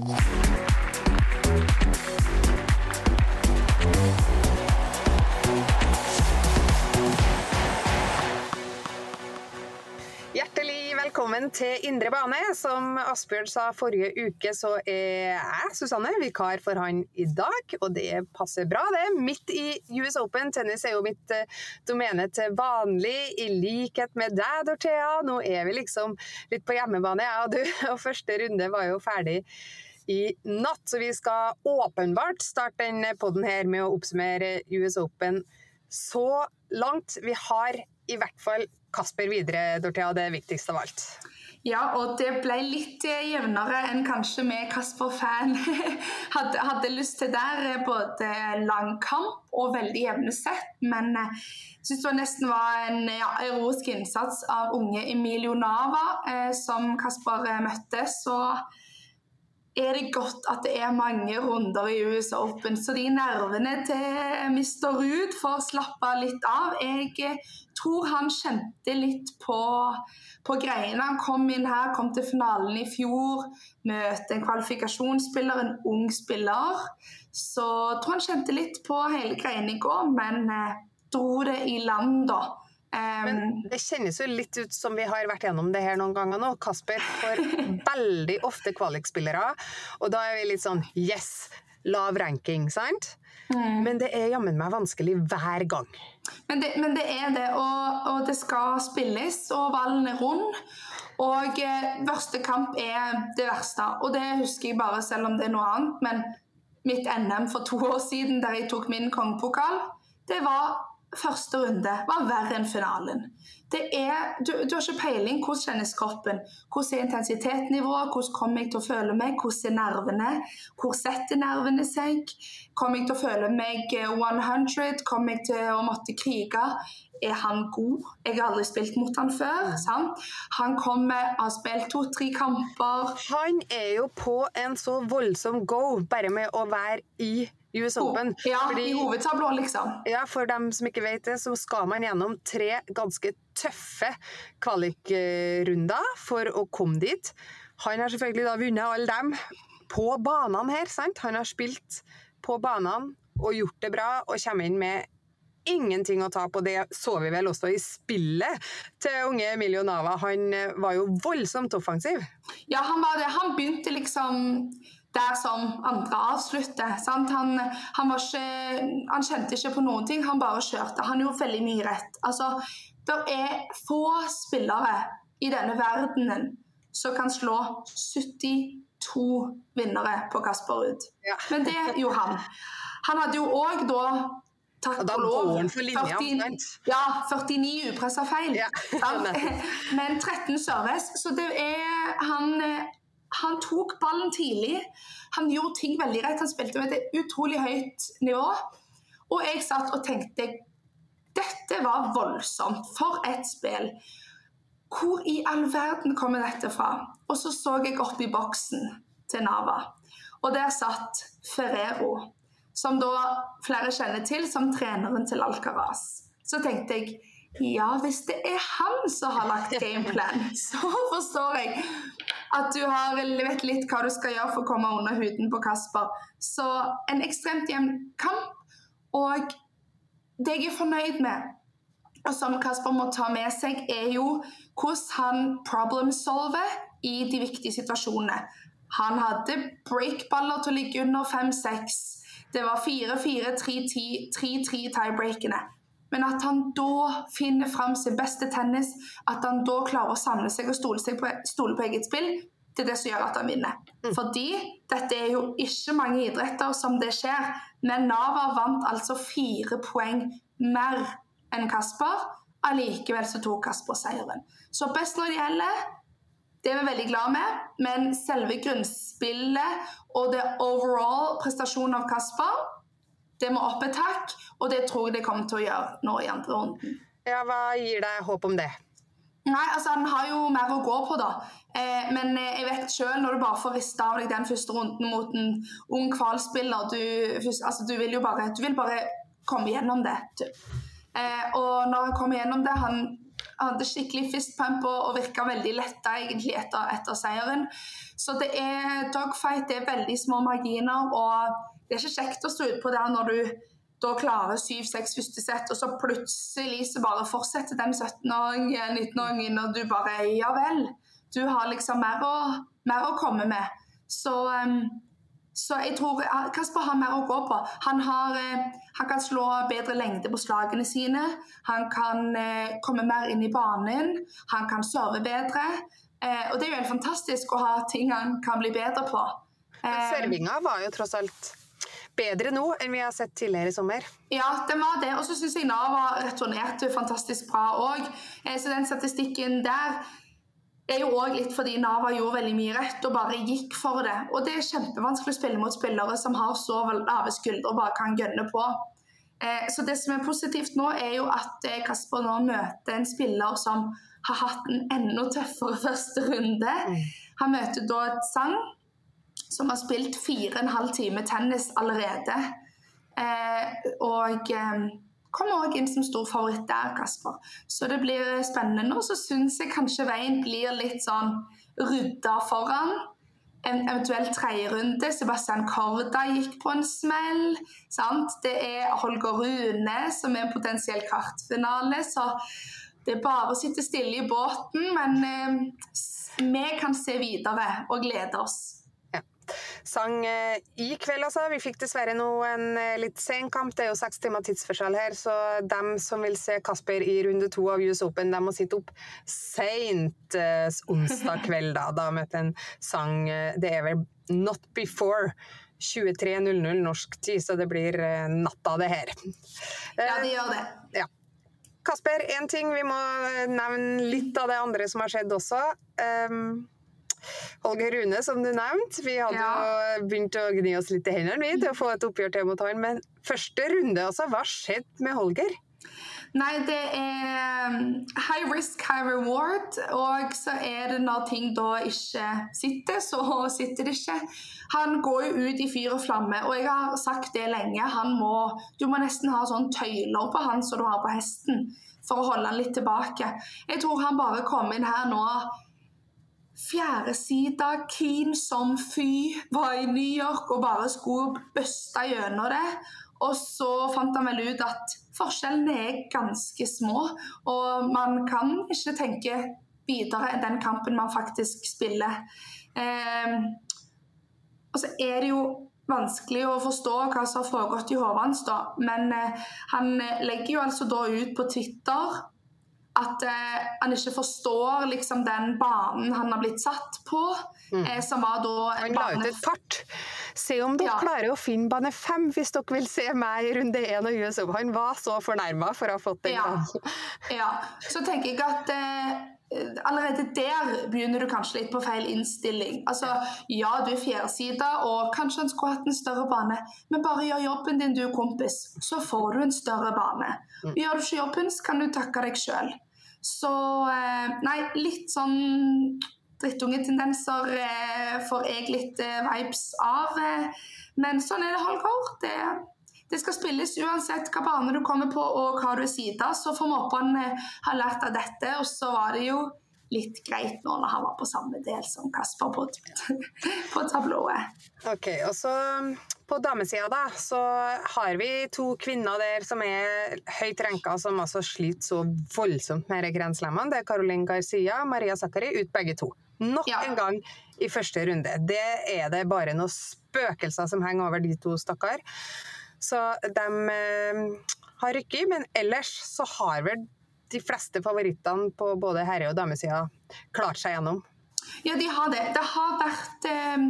Hjertelig velkommen til Indre bane. Som Asbjørn sa forrige uke, så er jeg Susanne vikar for han i dag. Og det passer bra, det. Midt i US Open. Tennis er jo mitt eh, domene til vanlig, i likhet med deg, Dorthea. Nå er vi liksom litt på hjemmebane, jeg og du. Og første runde var jo ferdig i natt, så vi skal åpenbart starte denne poden her med å oppsummere US Open så langt. Vi har i hvert fall Kasper videre, Dorthea, det viktigste av alt. Ja, og det ble litt eh, jevnere enn kanskje vi Kasper-fan hadde, hadde, lyst til der. Både lang kamp og veldig jevne sett. Men jeg eh, syns det nesten var en ja, eroisk innsats av unge Emilio Nava eh, som Kasper eh, møtte. Så er det godt at det er mange runder i US Open, så de nervene til Mr. Ruud får slappe litt av. Jeg eh, tror han kjente litt på, på greiene. Han kom inn her, kom til finalen i fjor, møtte en kvalifikasjonsspiller, en ung spiller. Så jeg tror han kjente litt på hele greiene i går, men eh, dro det i land, da. Men det kjennes jo litt ut som vi har vært gjennom det her noen ganger nå. Kasper får veldig ofte kvalikspillere, og da er vi litt sånn yes, lav ranking, sant? Mm. Men det er jammen meg vanskelig hver gang. Men det, men det er det, og, og, det skal spilles, og ballen er rund. Og eh, første kamp er det verste, og det husker jeg bare selv om det er noe annet. Men mitt NM for to år siden, der jeg tok min kongepokal, det var første runde var verre enn finalen. Er, du, du, har ikke peiling hvordan kjennes kroppen. Hvordan er intensitetsnivået, hvordan kommer jeg til å føle meg, hvordan er nervene, hvor setter nervene seg? Kommer jeg til å føle meg 100? Kommer jeg til å måtte krige? Er han god? Jeg har aldri spilt mot han før. Sant? Han kommer, har spilt to-tre kamper. Han er jo på en så voldsom go bare med å være i US Open. Ja, Fordi, i hovedtablå, liksom. Ja, For dem som ikke vet det, så skal man gjennom tre ganske tøffe kvalikrunder for å komme dit. Han har selvfølgelig da vunnet alle dem på banene her, sant? Han har spilt på banene og gjort det bra, og kommer inn med ingenting å ta på. Det så vi vel også i spillet til unge Emilio Nava. Han var jo voldsomt offensiv. Ja, han var det. Han begynte liksom der som andre avslutter. Han, han, ikke, han, kjente ikke på noen ting, han bare kjørte. Han gjorde veldig mye rett. Altså, det er få spillere i denne verdenen som kan slå 72 vinnere på Kasper Ruud. Ja. Men det gjorde han. Han hadde jo òg da Takk og lov. 40, ja, 49 upressa feil. Ja. Men 13 service. Så det er Han han tok ballen tidlig. Han gjorde ting veldig rett. Han spilte med et utrolig høyt nivå. Og jeg satt og tenkte dette var voldsomt. For et spill. Hvor i all verden kommer dette fra? Og så så jeg opp i boksen til Nava. Og der satt Ferrero, som da flere kjenner til som treneren til Alcaraz. Så tenkte jeg ja, hvis det er han som har lagt gameplan, så forstår jeg at du har, vet litt hva du skal gjøre for å komme under huden på Kasper. Så en ekstremt jevn kamp. Og det jeg er fornøyd med, og som Kasper må ta med seg, er jo hvordan han problem-solver i de viktige situasjonene. Han hadde breakballer til å ligge under 5-6. Det var 4-4, 3-3 tiebreakene. Men at han da finner fram sin beste tennis, at han da klarer å samle seg og stole, seg på, stole på eget spill, det er det som gjør at han vinner. Mm. Fordi dette er jo ikke mange idretter som det skjer, men Nava vant altså fire poeng mer enn Kasper. Allikevel så tok Kasper seieren. Så best når det gjelder, det er vi veldig glad med, men selve grunnspillet og det overall prestasjonen av Kasper, det må opp et hakk, og det tror jeg det kommer til å gjøre nå i andre runden. Ja, Hva gir deg håp om det? Nei, altså Han har jo mer å gå på, da. Eh, men eh, jeg vet selv, når du bare får rista av deg den første runden mot en ung kvalspiller du, altså, du vil jo bare, du vil bare komme gjennom det. Eh, og når han kom gjennom det Han hadde skikkelig fistpump og virka veldig letta egentlig etter, etter, seieren. Så det er dogfight, det er veldig små marginer, og det er ikke kjekt å stå utpå der når du da klarer 7-6 første sett, og så plutselig så bare fortsetter den 17-åringen, 19-åringen, og du bare Ja vel. Du har liksom mer å, mer å komme med. Så um, så jeg tror Kasper har mer å gå på. Han, har, eh, han, kan slå bedre lengde på slagene sine. Han kan eh, komme mer inn i banen. Han kan serve bedre. Eh, og det er jo helt fantastisk å ha ting han kan bli bedre på. Servinga var jo tross alt bedre nå enn vi har sett tidligere i sommer. Ja, det var det. Og så syns jeg Nav returnerte fantastisk bra òg. Så den statistikken der er jo òg litt fordi Nava gjorde veldig mye rett og bare gikk for det. Og det er kjempevanskelig å spille mot spillere som har så lave skuldre og bare kan gønne på. Eh, så det som er positivt nå, er jo at eh, Kasper nå møter en spiller som har hatt en enda tøffere første runde. Mm. Han møter da et sang som har spilt fire og en halv time tennis allerede. Eh, og eh, kommer òg inn som stor favoritt der, Kasper. Så det blir spennende nå. Så syns jeg kanskje veien blir litt sånn rydda foran. En eventuell tredjerunde. Sebastian Korda gikk på en smell. Sant? Det er Holger Rune som er en potensiell kartfinale. Så det er bare å sitte stille i båten. Men eh, vi kan se videre og glede oss sang eh, i kveld, altså. Vi fikk dessverre nå en eh, litt sen kamp. Det er jo seks timer tidsforskjell her, så dem som vil se Kasper i runde to av US Open, de må sitte opp seint eh, onsdag kveld, da. Da møtte en sang Det er vel Not Before. 23.00 norsk tid, så det blir natta, det her. Ja, det gjør det. Ja. Kasper, én ting. Vi må nevne litt av det andre som har skjedd også. Um, Holger Rune, som du nevnte. Vi hadde ja. jo begynt å gni oss litt i hendene til å få et oppgjør til mot han. Men første runde, altså. Hva skjedde med Holger? Nei, det er um, high risk, high reward. Og så er det når ting da ikke sitter, så sitter det ikke. Han går jo ut i fyr og flamme, og jeg har sagt det lenge. Han må, du må nesten ha sånn tøyler på han som du har på hesten, for å holde han litt tilbake. Jeg tror han bare kom inn her nå fjerdesida, keen som fy, var i New York og bare skulle bøste gjennom det. Og så fant han vel ut at forskjellene er ganske små, og man kan ikke tenke videre enn den kampen man faktisk spiller. Eh, og så er det jo vanskelig å forstå hva som har foregått i hodet hans, da. Men eh, han legger jo altså da ut på Twitter at eh, han ikke forstår liksom, den banen han har blitt satt på. Mm. Eh, som var da Han la ut et kart. Se om dere ja. klarer å finne bane fem hvis dere vil se meg i runde én av US Han var så fornærma for å ha fått den. Ja. ja. Så tenker jeg at eh, allerede der begynner du kanskje litt på feil innstilling. Altså, Ja, du er fjersida, og kanskje han skulle hatt en større bane, men bare gjør jobben din, du kompis, så får du en større bane. Mm. Gjør du ikke jobben, så kan du takke deg sjøl. Så eh, Nei, litt sånn drittungetendenser eh, får jeg litt eh, vibes av. Men sånn er det, Holger. Det, det skal spilles uansett hva bane du kommer på og hva du er sida. Så får vi håpe han har lært av dette. Og så var det jo litt greit nå når han var på samme del som Kasper på, på tablået. Ok, og så På damesida da, så har vi to kvinner der som er høyt renka, som altså sliter så voldsomt med grenslemmene. Det er Caroline Garcia og Maria Zakkari ut begge to. Nok ja. en gang i første runde. Det er det bare noen spøkelser som henger over de to, stakkar. Så de eh, har rykket, men ellers så har vel de fleste favorittene på både herre- og damesida klart seg gjennom? Ja, de har det. Det har vært eh,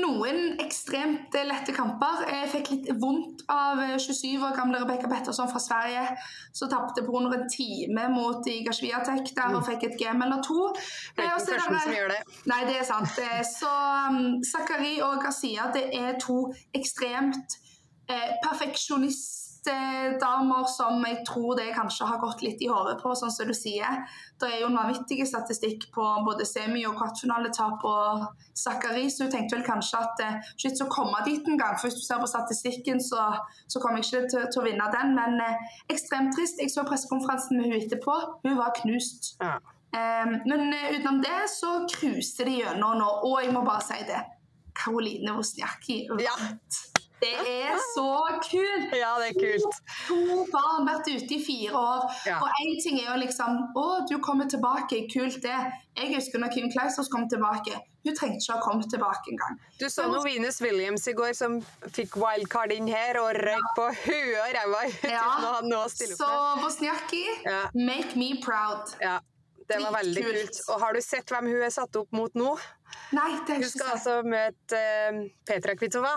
noen ekstremt lette kamper. Jeg fikk litt vondt av 27 år gamle Rebekka Petterson fra Sverige, som tapte på under en time mot Iga Swiatek der hun mm. fikk et game eller to. Det er ikke den første som gjør det. Nei, det er sant. Så um, Zakari og Garcia det er to ekstremt eh, perfeksjonister damer som jeg tror det kanskje har gått litt i hodet på, sånn som du sier. Det er jo en vanvittig statistikk på både semi- og kvartfinaletap og Zakari, så hun tenkte vel kanskje at eh, shit, så komme dit en gang. For hvis du ser på statistikken, så, så kommer jeg ikke til, til, å vinne den. Men eh, ekstremt trist. Jeg så pressekonferansen med hun etterpå. Hun var knust. Ja. Um, men uh, utenom det så cruiser de gjennom nå, og jeg må bare si det. Karoline Wozniacki vant. Ja. Det er så kult! Ja, det er kult. To barn vært ute i fire år. Ja. Og én ting er jo liksom Å, du kommer tilbake. Kult, det. Jeg husker når Kim Clausers kom tilbake. Hun trengte ikke å komme tilbake engang. Du så noe Venus Williams i går som fikk wildcard inn her og røyk på huet og ræva uten å ha noe å stille opp med. Så Bosniaki, ja. make me proud. Ja. Det var veldig kult. kult. Og har du sett hvem hun er satt opp mot nå? Nei, det er ikke Hun skal altså møte uh, Petra Kvitova.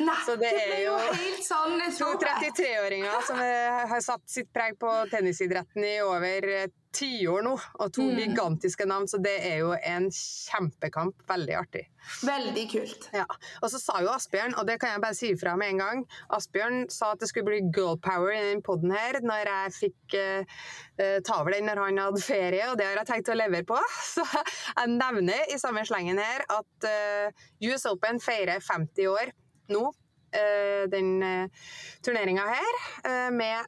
Nei, så det, det er jo helt sånn to 33-åringer som har satt sitt preg på tennisidretten i over tiår nå, og to mm. gigantiske navn, så det er jo en kjempekamp. Veldig artig. Veldig kult. Ja. Og så sa jo Asbjørn, og det kan jeg bare si ifra med en gang Asbjørn sa at det skulle bli girl power i den poden her når jeg fikk uh, ta over den når han hadde ferie, og det har jeg tenkt å levere på. Så jeg nevner i samme slengen her at uh, US Open feirer 50 år nå, eh, den eh, turneringa her, eh, med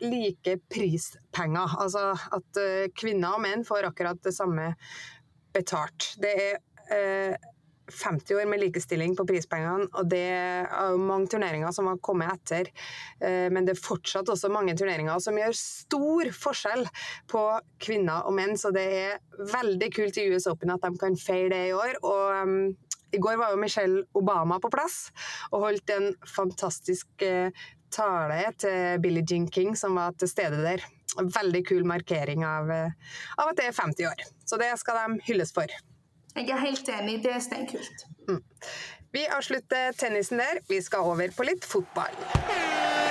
like prispenger. Altså at kvinner og menn får akkurat det samme betalt. Det er 50 år med likestilling på prispengene, og det er mange turneringer som har kommet etter. Men det er fortsatt også mange turneringer som gjør stor forskjell på kvinner og menn, så det er veldig kult i US Open at de kan feire det i år. Og i går var jo Michelle Obama på plass og holdt en fantastisk eh, tale til Billie Jean King, som var til stede der. Veldig kul markering av, eh, av at det er 50 år. Så det skal de hylles for. Jeg er helt enig. Det er steinkult. Mm. Vi avslutter tennisen der. Vi skal over på litt fotball.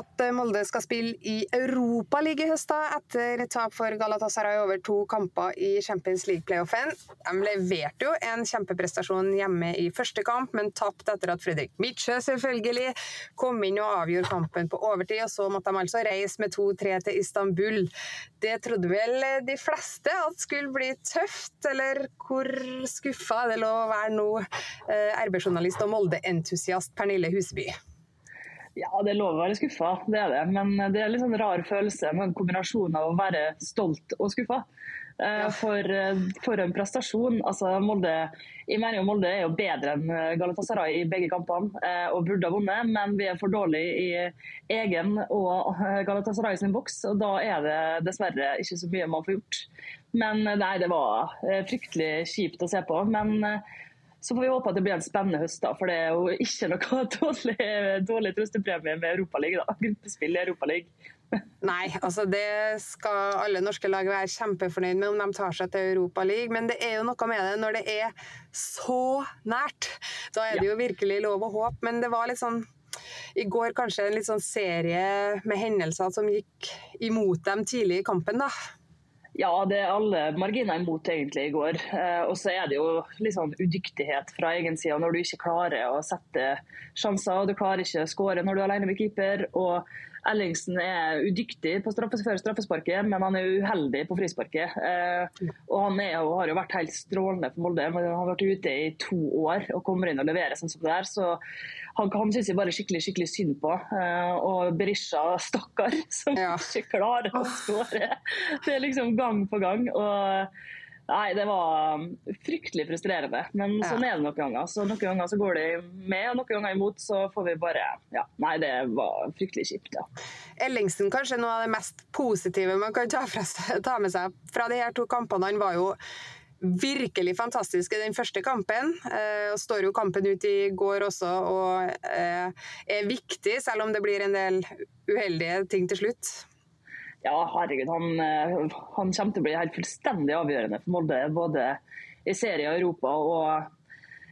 At eh, Molde skal spille i Europaligaen i høst, etter tap for Galatasaray over to kamper i Champions League-playoffen. De leverte jo en kjempeprestasjon hjemme i første kamp, men tapte etter at Fredrik Mitsjø selvfølgelig kom inn og avgjorde kampen på overtid. og Så måtte de altså reise med 2-3 til Istanbul. Det trodde vel de fleste at skulle bli tøft, eller hvor skuffa er det lov å være nå, eh, RB-journalist og Molde-entusiast Pernille Huseby? Ja, det er lov å være skuffa, det er det. Men det er litt sånn rar følelse med en kombinasjon av å være stolt og skuffa. Eh, for, eh, for, en prestasjon. Altså, Molde, jeg mener jo Molde er jo bedre enn Galatasaray i begge kampene og burde ha vunnet, men vi er for dårlige i egen og Galatasaray sin boks. og Da er det dessverre ikke så mye man får gjort. Men nei, det var fryktelig kjipt å se på. men så får vi håpe at det blir en spennende høst, da, for det er jo ikke noe dårlig, dårlig trøstepremie med Europaligaen. Gruppespill i Europaligaen. Nei, altså det skal alle norske lag være kjempefornøyd med om de tar seg til Europaligaen, men det er jo noe med det når det er så nært. Da er det jo virkelig lov å håpe, men det var litt sånn i går kanskje en litt sånn serie med hendelser som gikk imot dem tidlig i kampen, da. Ja, det er alle marginer imot egentlig i går. Eh, og så er det jo litt sånn udyktighet fra egen side når du ikke klarer å sette sjanser. og Du klarer ikke å skåre når du er alene med keeper. og Ellingsen er udyktig på straffe, straffesparket, men han er uheldig på frisparket. Eh, og han er, har jo vært helt strålende for Molde. Han har vært ute i to år og kommer inn og leverer sånn som det er. Så han, han syns jeg bare skikkelig skikkelig synd på. Eh, og Berisha, stakkar, som ja. ikke klarer å skåre. Det er liksom gang på gang. og Nei, det var fryktelig frustrerende. Men ja. sånn er det noen ganger. Så noen ganger så går det med, og noen ganger imot. Så får vi bare Ja, nei, det var fryktelig kjipt, ja. Ellingsen, kanskje noe av det mest positive man kan ta, fra, ta med seg fra de her to kampene. Han var jo virkelig fantastisk i den første kampen. Eh, og står jo kampen ut i går også og eh, er viktig, selv om det blir en del uheldige ting til slutt. Ja, herregud. Han, eh, han, kommer til å bli helt fullstendig avgjørende for Molde. Både i serie og Europa. og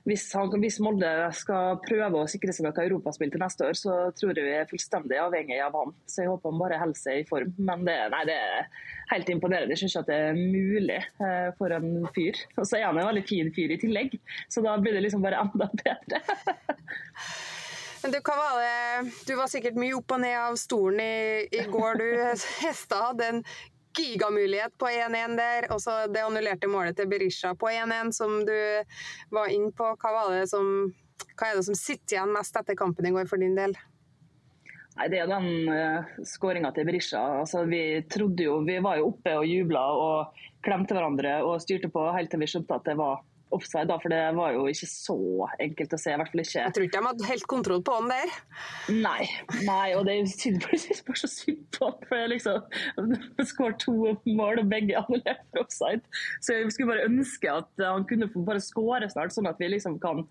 hvis, han, hvis, Molde skal prøve å sikre seg noe europaspill til neste år, så tror jeg vi er fullstendig avhengig av han. Så jeg håper han bare holder seg i form. Men det, nei, det er helt imponerende. Jeg syns at det er mulig eh, for en fyr. Og så er han en veldig fin fyr i tillegg, så da blir det liksom bare enda bedre. Du, Kavale, var Du var sikkert mye opp og ned av stolen i, i går, du. hesta en gigamulighet på 1-1 der, og så det annullerte målet til Berisha på 1-1, som du var inn på. Hva, var det som, hva er det som sitter igjen mest etter kampen i går for din del? Nei, Det er den uh, skåringa til Berisha. Altså, vi, trodde jo, vi var jo oppe og jubla og klemte hverandre og styrte på helt til vi skjønte at det var offside, da, for det var jo ikke så enkelt å se. i hvert fall ikke. Jeg tror ikke de hadde helt kontroll på han der. Nei, nei og det er jo bare så synd på han. For jeg liksom skåret to mål, og begge annullert for offside. Så jeg skulle bare ønske at han kunne bare skåre snart, sånn at vi liksom kan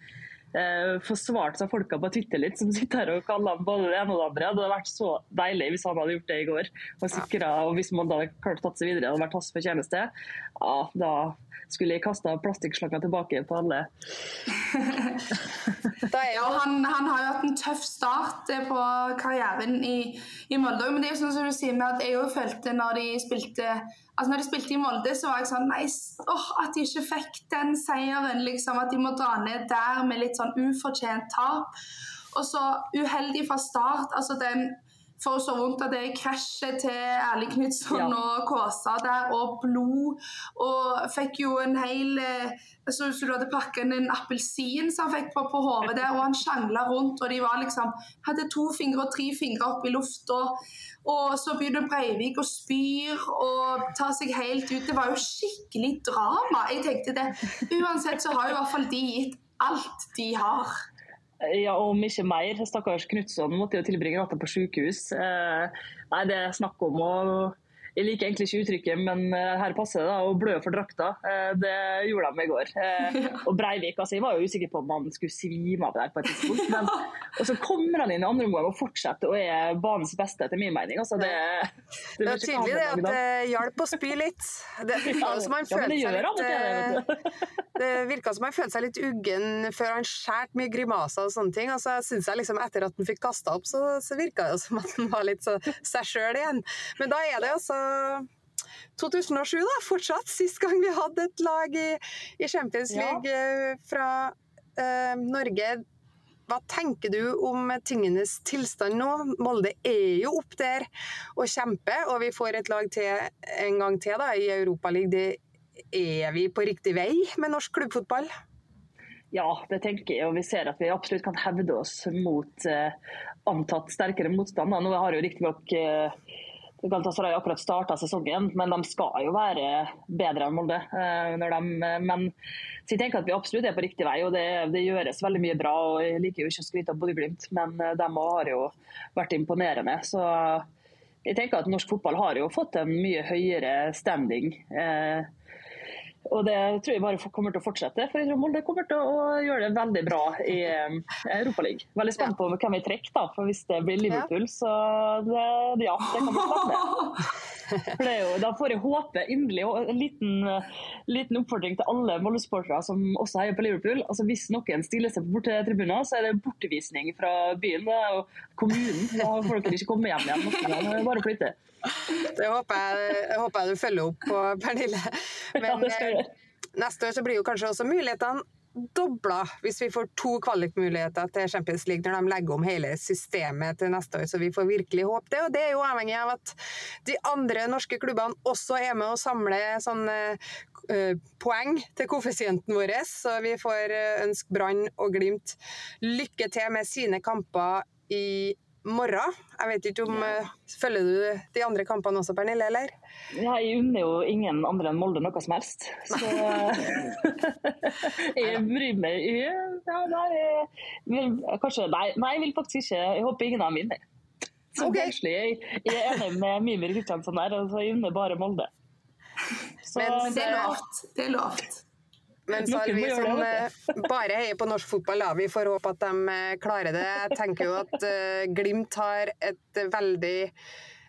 eh, forsvart seg folka på Twitter litt, som sitter her og kaller ham både det ene og det andre. Det hadde vært så deilig hvis han hadde gjort det i går. Og, sikret, og hvis man da hadde klart å tatt seg videre, hadde vært hans fortjeneste. Ja, da skulle jeg kasta plastikkslanger tilbake på alle. jo, han, han, har jo hatt en tøff start eh, på karrieren i, i Molde. Men det er jo sånn som du sier med at jeg jo følte når de spilte altså når de spilte i Molde, så var jeg sånn Nei, åh, at de ikke fikk den seieren. liksom, At de må dra ned der med litt sånn ufortjent tap. Og så uheldig fra start. altså den for så vondt at det er krasjet til Erling Knutson ja. og Kåsa der, og blod. Og fikk jo en hel Jeg så ut som du hadde pakka inn en appelsin som han fikk på, på hodet der, og han sjangla rundt, og de var liksom Hadde to fingre og tre fingre opp i lufta. Og så begynner Breivik å spyr og ta seg helt ut. Det var jo skikkelig drama. Jeg tenkte det. Uansett så har jo i hvert fall de gitt alt de har. Ja, om ikke mer. Stakkars Knutson måtte jo tilbringe natta på sykehus. Eh, nei, det er snakk om å jeg liker egentlig ikke uttrykket, men uh, her passer det da, å blø for drakta. Uh, det gjorde de i går. Og Breivik altså, jeg var jo usikker på om han skulle svime av der på et tidspunkt. Men, og så kommer han inn i andre omgang og fortsetter og er banens beste, etter min mening. Altså, det, det, det er tydelig det at det hjalp å spy litt. Det virka som han følte seg litt følte seg litt uggen før han skjærte mye grimaser og sånne ting. Og så syns jeg liksom etter at han fikk kasta opp, så, så virka det som at han var litt så, seg sjøl igjen. Men da er det altså 2007, da, fortsatt. Sist gang vi hadde et lag i, i Champions League ja. Eh, fra uh, Norge. Hva tenker du om tingenes tilstand nå? Molde er jo opp der og kjemper, og vi får et lag til en gang til da, i Europaligaen. Er vi på riktig vei med norsk klubbfotball? Ja, det tenker jeg. Og vi ser at vi absolutt kan hevde oss mot eh, antatt sterkere motstand. Nå har jo riktignok uh, Galatasaray akkurat starta sesongen, men de skal jo være bedre enn Molde. Eh, de, men så jeg tenker at vi absolutt er på riktig vei, og det, det gjøres veldig mye bra. og Jeg liker jo ikke å skryte av Bodø-Glimt, men eh, de har jo vært imponerende. Så jeg tenker at norsk fotball har jo fått en mye høyere standing. Eh, og det tror jeg bare kommer til å fortsette. For jeg tror Molde kommer til å gjøre det veldig bra i um, Europaligaen. Veldig spent på hvem vi trekker, da. For hvis det blir Liverpool, så det, ja, det kan bli spennende. For jo, da får jeg håpe inderlig en liten, liten oppfordring til alle Molde-sportere som også heier på Liverpool. Altså Hvis noen stiller seg på tribunen, så er det bortevisning fra byen og kommunen. Da får dere ikke komme hjem igjen. Bare flytte. Det håper jeg, håper jeg du følger opp på, Pernille. Men ja, neste år så blir jo kanskje også mulighetene dobla hvis vi får to kvalikmuligheter til Champions League når de legger om hele systemet til neste år. Så vi får virkelig håpe det. Og det er jo avhengig av at de andre norske klubbene også er med å samle sånne uh, poeng til koeffisienten vår. Så vi får ønske Brann og Glimt lykke til med sine kamper i morgen. Jeg vet ikke om ja. Følger du de andre kampene også, Pernille, eller? Ja, jeg unner jo ingen andre enn Molde noe som helst. Så jeg bryr meg ja, nei, vil, kanskje, nei, nei, jeg vil faktisk ikke. Jeg håper ingen av dem vinner. Så okay. jeg, jeg er enig med Mimir Kristiansen der. Altså, jeg unner bare Molde. Så, Men det er lovt. Det er lovt. Men så vi som eh, bare heier på norsk fotball, da. Vi får håpe at de eh, klarer det. Jeg tenker jo at uh, Glimt har et veldig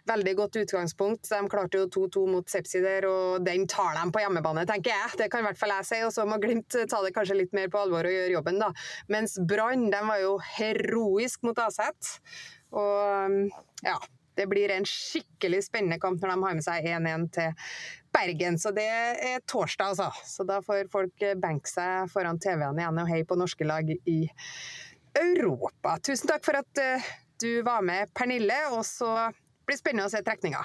veldig godt utgangspunkt. De klarte jo 2-2 mot Sepsi der, og den tar de på hjemmebane, tenker jeg. Det kan i hvert fall jeg si. Og så må Glimt ta det kanskje litt mer på alvor og gjøre jobben, da. Mens Brann var jo heroisk mot Aset. Og ja, det blir en skikkelig spennende kamp når de har med seg 1-1 til Bergen. Så det er torsdag, altså. Så da får folk benke seg foran TV-ene igjen og heie på norske lag i Europa. Tusen takk for at eh, du var med, Pernille. Og så blir det spennende å se trekninga.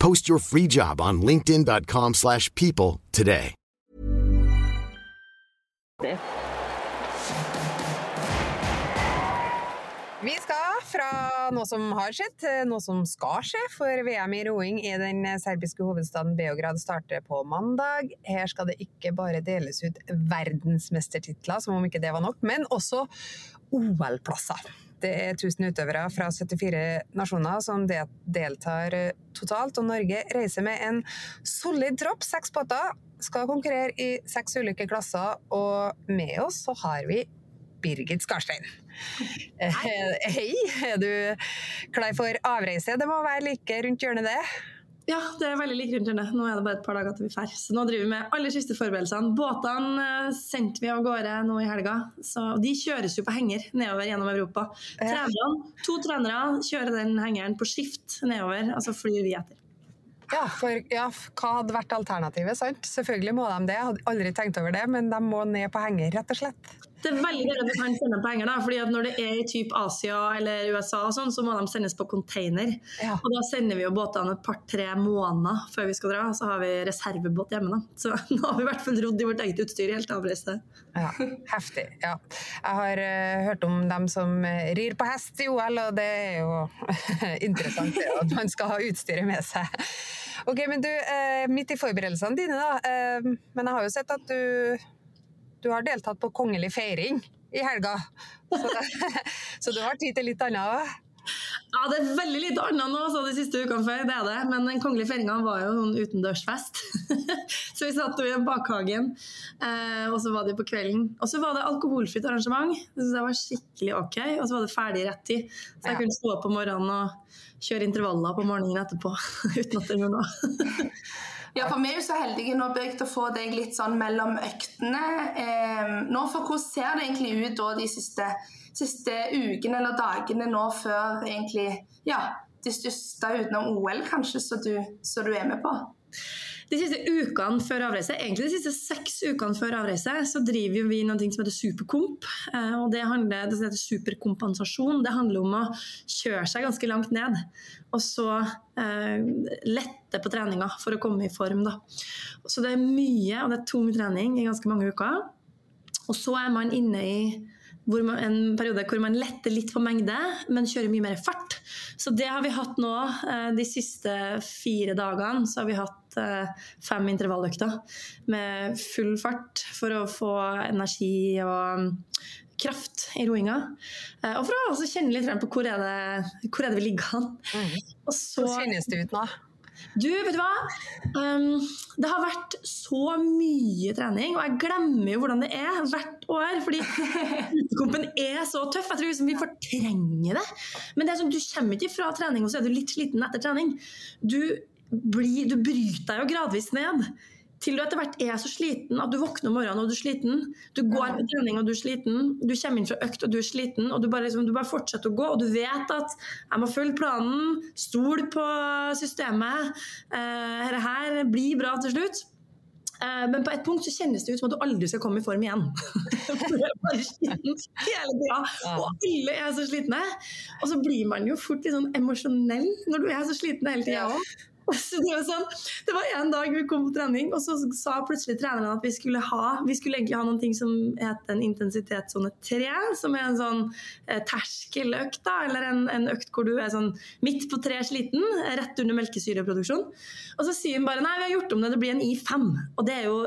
Post your free job on linkedin.com slash people today. Vi skal fra noe som har skjedd, til noe som skal skje. For VM i roing i den serbiske hovedstaden Beograd starter på mandag. Her skal det ikke bare deles ut verdensmestertitler, som om ikke det var nok, men også OL-plasser. Det er 1000 utøvere fra 74 nasjoner som deltar totalt, og Norge reiser med en solid tropp. Seks båter skal konkurrere i seks ulike klasser, og med oss så har vi Birgit Skarstein. Hei, er du klar for avreise? Det må være like rundt hjørnet, det? Ja, det er veldig like rundt hjørnet. Nå er det bare et par dager til vi drar. Så nå driver vi med aller siste forberedelsene. Båtene eh, sendte vi av gårde nå i helga. Så de kjøres jo på henger nedover gjennom Europa. Trenerne, to trenere kjører den hengeren på skift nedover, altså flyr vi etter. Ja, for ja, hva hadde vært alternativet? sant? Selvfølgelig må de det, jeg hadde aldri tenkt over det, men de må ned på henger, rett og slett. Det er veldig gøy at vi kan sende penger, da, fordi at når det er i typ Asia eller USA, og sånn, så må de sendes på container. Ja. Og Da sender vi jo båtene et par-tre måneder før vi skal dra, så har vi reservebåt hjemme. da. Så nå har vi i hvert fall rodd i vårt eget utstyr helt avreiste. Ja, heftig. ja. Jeg har uh, hørt om dem som eh, rir på hest i OL, og det er jo interessant det, at man skal ha utstyret med seg. Ok, men du, uh, Midt i forberedelsene dine, da. Uh, men jeg har jo sett at du du har deltatt på kongelig feiring i helga. Så, så du har tid til litt annet òg? Ja, det er veldig lite annet nå så de siste ukene før, det er det. Men den kongelige feiringa var jo en utendørsfest. så vi satt jo i bakhagen, eh, og så var det på kvelden. Og så var det alkoholfritt arrangement. Det synes jeg var skikkelig ok. Og så var det ferdig rett tid. Så jeg kunne stå opp om morgenen og kjøre intervaller på morgenen etterpå uten at det gjorde noe. Ja, for vi er jo så heldige nå Birgit, å få deg litt sånn mellom øktene. Eh, nå, for Hvordan ser det egentlig ut da, de siste, siste, ukene eller dagene nå før egentlig, ja, de største utenom OL, kanskje, som du, du er med på? De siste ukene før avreise, egentlig de siste seks ukene før avreise, så driver vi noe som heter superkomp. Eh, og det, handler, det heter superkompensasjon. Det handler om å kjøre seg ganske langt ned. Og så eh, lette på treninga for å komme i form. Da. Så det er mye, og det er tung trening i ganske mange uker. Og så er man inne i man, en periode hvor man letter litt på mengde, men kjører mye mer fart. Så det har vi hatt nå. Eh, de siste fire dagene så har vi hatt eh, fem intervalløkter med full fart for å få energi og mm, kraft i roinga. Eh, og for å kjenne litt på hvor er det, hvor er det vi ligger an. Mm. Hvordan kjennes det ut nå? Du, vet du hva? Um, det har vært så mye trening, og jeg glemmer jo hvordan det er hvert år. Fordi utekompen er så tøff. Jeg tror liksom vi fortrenger det. Men det er sånn, du kommer ikke fra trening, og så er du litt sliten etter trening. Du, blir, du bryter deg jo gradvis ned til du etter hvert er så sliten at du våkner om morgenen og du er sliten. Du går på trening og du er sliten. Du kommer inn fra økt og du er sliten. Og du bare, liksom, du bare fortsetter å gå, og du vet at jeg må følge planen, stol på systemet. Uh, dette her blir bra til slutt. Uh, men på et punkt så kjennes det ut som at du aldri skal komme i form igjen. du er bare sliten hele tiden, og alle er så slitne. Og så blir man jo fort litt sånn emosjonell når du er så sliten hele tida òg. det, var sånn, det var en dag vi kom på trening, og så sa plutselig treneren at vi skulle ha vi skulle egentlig ha noe som heter en intensitetssone 3, som er en sånn eh, terskeløkt, da, eller en, en, økt hvor du er sånn midt på tre sliten, rett under melkesyreproduksjon. Og så sier hun bare nei, vi har gjort om det, det blir en I5. Og det er jo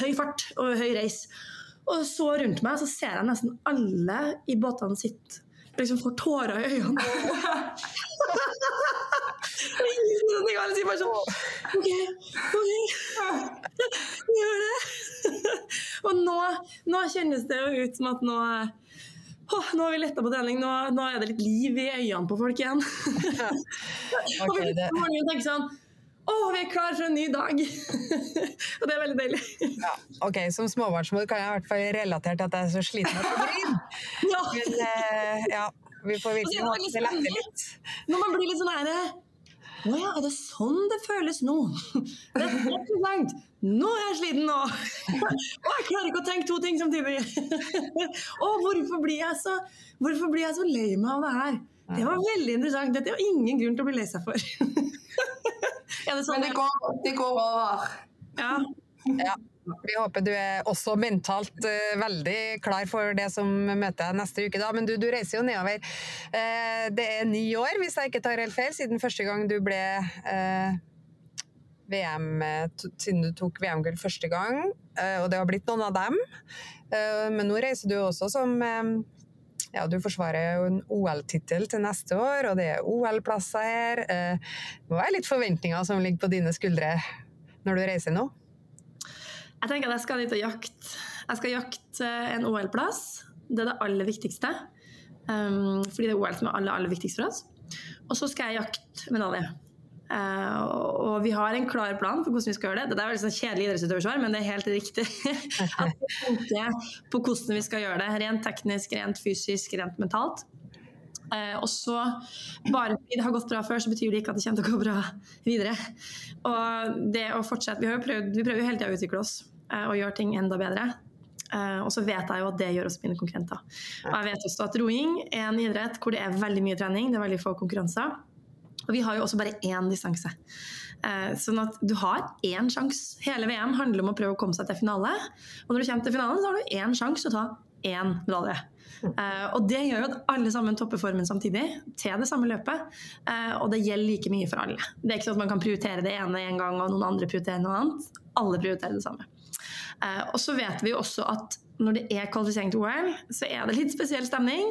høy fart og høy reis. Og så rundt meg så ser jeg nesten alle i båtene sitt liksom får tårer i øynene. Alle sier bare sånn OK, OK. Gjør det. Og nå, nå, kjennes det jo ut som at nå oh, nå har vi letta på trening, nå, nå, er det litt liv i øynene på folk igjen. okay, og vi tenker sånn å, vi er klar for en ny dag! og det er veldig deilig. ja, ok, Som småbarnsmor kan jeg i hvert fall relatere til at jeg er så sliten etter gryn. ja. Men uh, ja, vi får virkelig håpe lette litt. Når man blir litt sånn ære å ja, er det sånn det føles nå? Det er interessant. Nå er jeg sliten nå! Og jeg klarer ikke å tenke to ting samtidig! Å, hvorfor blir jeg så, hvorfor blir jeg så lei meg av det her? Det var veldig interessant. Dette er jo ingen grunn til å bli lei seg for. ja, det sånn Men det går, det går over. Ja. ja. Vi håper du er også mentalt uh, veldig klar for det som møter deg neste uke. Da. Men du, du reiser jo nedover. Uh, det er ni år, hvis jeg ikke tar helt feil, siden første gang du ble uh, VM, siden du tok VM-gull første gang. og det har blitt noen av dem. men nå reiser du også som ja, du forsvarer jo en OL-tittel til neste år, og det er OL-plasser her. Må være litt forventninger som ligger på dine skuldre når du reiser nå? Jeg tenker at jeg skal dit og jakte. Jeg skal jakte en OL-plass. Det er det aller viktigste. Um, fordi det er OL som er aller, aller viktigst for oss. Og så skal jeg jakte medalje. Uh, og vi har en klar plan for hvordan vi skal gjøre det. Det er veldig sånn kjedelig idrettsutøversvar, men det er helt riktig. på hvordan vi skal gjøre det. Rent teknisk, rent fysisk, rent mentalt. Uh, og så, bare fordi det har gått bra før, så betyr det ikke at det kommer til å gå bra videre. Og det å fortsette Vi, prøvd, vi prøver jo hele tida å utvikle oss. Eh, og gjør ting enda bedre. Uh, og så vet jeg jo at det gjør oss mine konkurrenter. Og jeg vet også at roing er en idrett hvor det er veldig mye trening, det er veldig få konkurranser. Og vi har jo også bare én distanse. Uh, sånn at du har én sjanse. Hele VM handler om å prøve å komme seg til finale. Og når du kommer til finalen, så har du én sjanse til å ta én medalje. Og det gjør jo at alle sammen topper formen samtidig, til det samme løpet. og det gjelder like mye for alle. Det er ikke sånn at man kan prioritere det ene en gang, og noen andre prioriterer noe annet. Alle prioriterer det samme. Eh, og så vet vi jo også at når det er kvalifisering til OL, så er det litt spesiell stemning.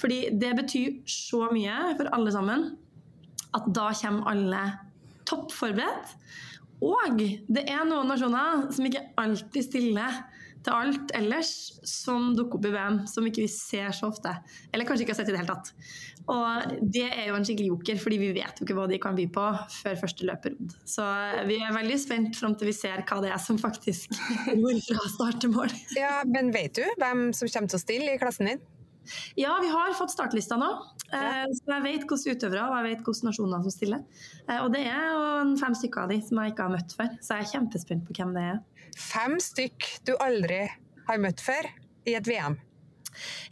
Fordi det betyr så mye for alle sammen at da kommer alle topp forberedt. Og det er noen nasjoner som ikke alltid stiller til alt ellers som dukker opp i VM, som ikke vi ser så ofte. Eller kanskje ikke har sett i det hele tatt. Og det er jo en skikkelig joker, fordi vi vet jo ikke hva de kan by på før første løp er. Så vi er veldig spent fram til vi ser hva det er som faktisk går fra start til mål. Ja, Men vet du hvem som kommer til å stille i klassen din? Ja, vi har fått startlista nå. Ja. Eh, så jeg vet hvilke utøvere og jeg vet hvilke nasjoner som stiller. Eh, og det er fem stykker av de som jeg ikke har møtt før, så jeg er kjempespent på hvem det er. Fem stykk du aldri har møtt før i et VM?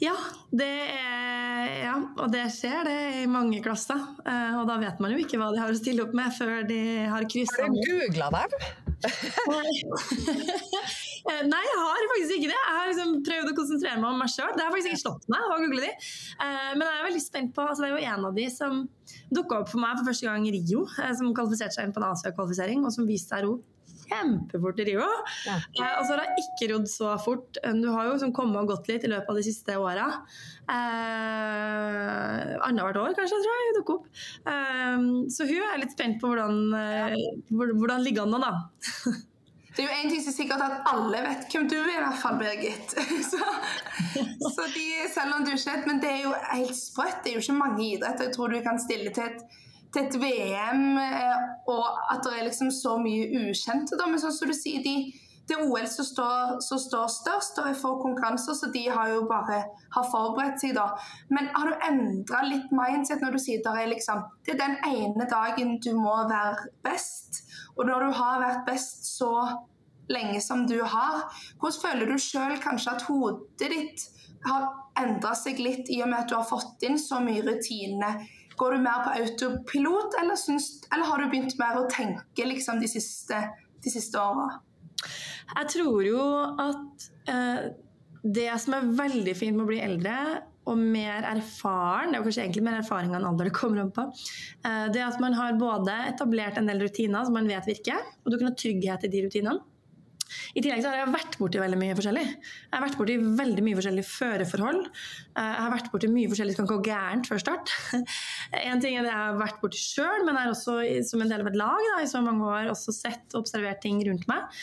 Ja, det er, ja, og det skjer det i mange klasser. Eh, og da vet man jo ikke hva de har å stille opp med før de har kryssa. Har du googla dem? Eh, Nei, jeg har faktisk ikke det. Jeg har liksom prøvd å konsentrere meg om meg sjøl. Det har faktisk ikke slått meg å google de. Eh, Men jeg er veldig spent på altså Det er jo en av de som dukka opp for meg for første gang i Rio, eh, som kvalifiserte seg inn på en Asia-kvalifisering, og som viste seg ro kjempefort i Rio. Ja. Eh, Og så har hun ikke rodd så fort. Du har jo liksom kommet og gått litt i løpet av de siste åra. Eh, Annethvert år, kanskje, tror jeg hun dukker opp. Eh, så hun er litt spent på hvordan, eh, hvordan ligger han nå, da. Det er jo en ting som er sikkert at alle vet hvem du er, i hvert fall, Birgit. Så, så de, selv om du ikke vet, Men det er jo helt sprøtt. Det er jo ikke mange idretter jeg tror du kan stille til et, til et VM, eh, og at det er liksom så mye ukjente. Da. Men sånn som du sier, de, det OL som står, som står størst, og er få konkurranser, så de har jo bare har forberedt seg, da. Men har du endra litt mindset når du sier det er liksom Det er den ene dagen du må være best, og når du har vært best så lenge som du har, hvordan føler du sjøl kanskje at hodet ditt har endra seg litt i og med at du har fått inn så mye rutine? Går du mer på autopilot, eller, syns, eller har du begynt mer å tenke liksom, de siste, de siste åra? Jeg tror jo at eh, det som er veldig fint med å bli eldre og mer erfaren, det er jo kanskje egentlig mer erfaring enn alder det kommer an på, eh, det er at man har både etablert en del rutiner som man vet virker, og du kan ha trygghet i de rutinene. I tillegg så har jeg vært borti veldig mye forskjellig. Jeg har vært borti veldig mye forskjellige føreforhold. Eh, Jeg har vært borti mye forskjellig som kan gå gærent før start. En ting er det jeg har vært borti sjøl, men jeg har også som en del av et lag da, i så mange år også sett og observert ting rundt meg.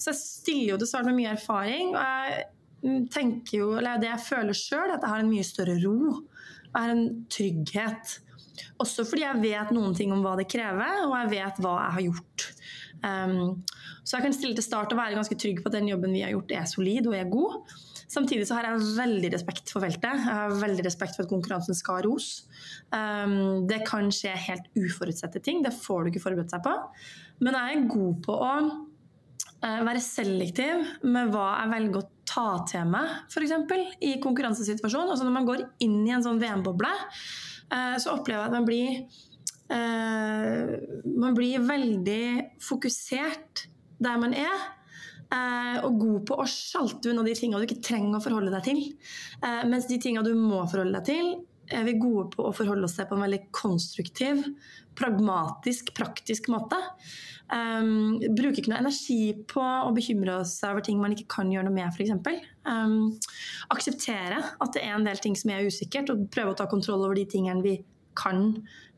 Så jeg stiller jo det start med mye erfaring. og jeg mm, tenker jo, eller Det jeg føler sjøl, at jeg har en mye større ro. Og har en trygghet. Også fordi jeg vet noen ting om hva det krever, og jeg vet hva jeg har gjort. Um, så jeg kan stille til start og være ganske trygg på at den jobben vi har gjort er solid og er god. Samtidig så har jeg veldig respekt for feltet. Jeg har veldig respekt for at konkurransen skal ros. Um, det kan skje helt uforutsette ting, det får du ikke forberedt seg på. Men jeg er god på å uh, være selektiv med hva jeg velger å ta til meg, f.eks. i konkurransesituasjonen. Altså når man går inn i en sånn VM-boble, uh, så opplever jeg at man blir Uh, Man blir veldig fokusert der man er. eh, og god på å sjalte unna de tingene du ikke trenger å forholde deg til. Eh, mens de tingene du må forholde deg til, er vi gode på å forholde oss til på en veldig konstruktiv, pragmatisk, praktisk måte. Um, bruker ikke noe energi på å bekymre oss over ting man ikke kan gjøre noe med, f.eks. Um, akseptere at det er en del ting som er usikkert, og prøve å ta kontroll over de tingene vi kan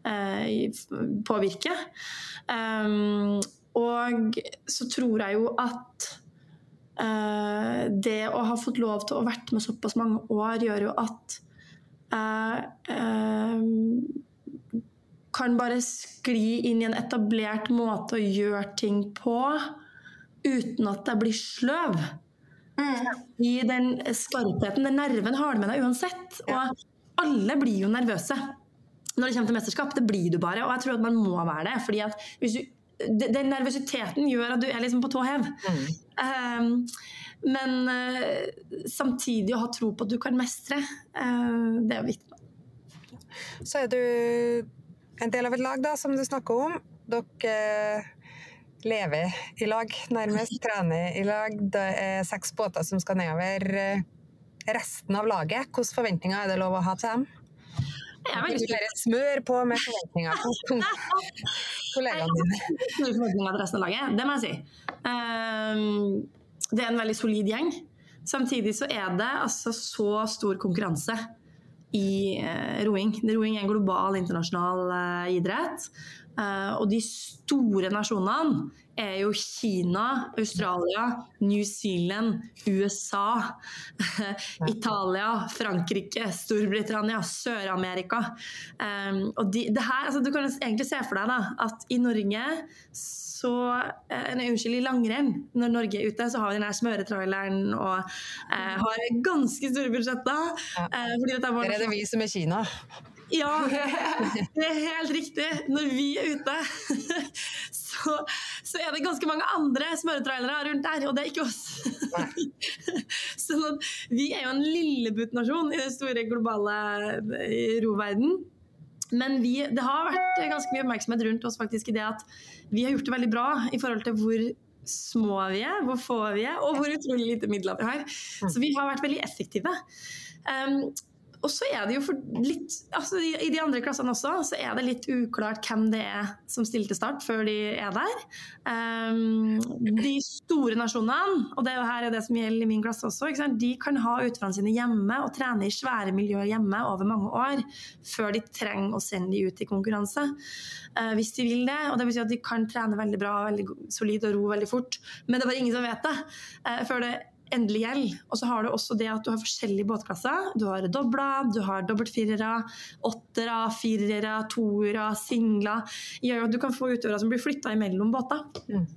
uh, påvirke. Um, og så tror jeg jo at eh, det å ha fått lov til å vært med såpass mange år, gjør jo at jeg eh, kan bare skli inn i en etablert måte å gjøre ting på uten at jeg blir sløv. I den skarpheten, den nerven har du med deg uansett. Og alle blir jo nervøse når det kommer til mesterskap. Det blir du bare, og jeg tror at man må være det. fordi at hvis du den nervøsiteten gjør at du er liksom på tå hev. Um, men uh, samtidig å ha tro på at du kan mestre, uh, det er viktig. Så er du en del av et lag, da, som du snakker om. Dere eh, lever i lag, nærmest. Trener i lag. Det er seks båter som skal nedover. Resten av laget, hvilke forventninger er det lov å ha til dem? Jeg Du bare smør på med forventninger på kollegaene dine. store forventninger til resten av laget, det må jeg si. Ehm, Det er en veldig solid gjeng. Samtidig så er det altså så stor konkurranse i eh, roing. Roing er en global, internasjonal eh, idrett. Eh, og de store nasjonene er jo Kina, Australia, New Zealand, USA, Italia, Frankrike, Storbritannia, Sør-Amerika. Um, og de, det her, altså, du kan egentlig se for deg da, at i Norge så eh, Nei, unnskyld, i langrenn, når Norge er ute, så har vi den her smøretraileren og eh, har ganske store budsjetter. Eh, fordi dette vår Der er det vi som er Kina. Ja, det er helt riktig. Når vi er ute, så, så er det ganske mange andre smøretrailere rundt der, og det er ikke oss. Sånn vi er jo en lilleputtnasjon i den store globale roverdenen. Men vi, det har vært ganske mye oppmerksomhet rundt oss faktisk i det at vi har gjort det veldig bra i forhold til hvor små vi er, hvor få vi er, og hvor utrolig lite midler vi har. Så vi har vært veldig effektive. Um, og så er det jo for litt altså I de andre klassene også så er det litt uklart hvem det er som stiller til start før de er der. Um, de store nasjonene, og det er jo her er det som gjelder i min klasse også, de kan ha utøverne sine hjemme og trene i svære miljøer hjemme over mange år før de trenger å sende de ut i konkurranse. Uh, hvis de vil det. Og det betyr at de kan trene veldig bra, veldig solid og ro veldig fort. Men det er bare ingen som vet det. Uh, før det endelig gjeld. Og så har du også det at du har forskjellige båtklasser. Du har dobla, du har dobbeltfirere, åttere, firere, toere, singler. gjør at du kan få utøvere som blir flytta imellom båter. Mm.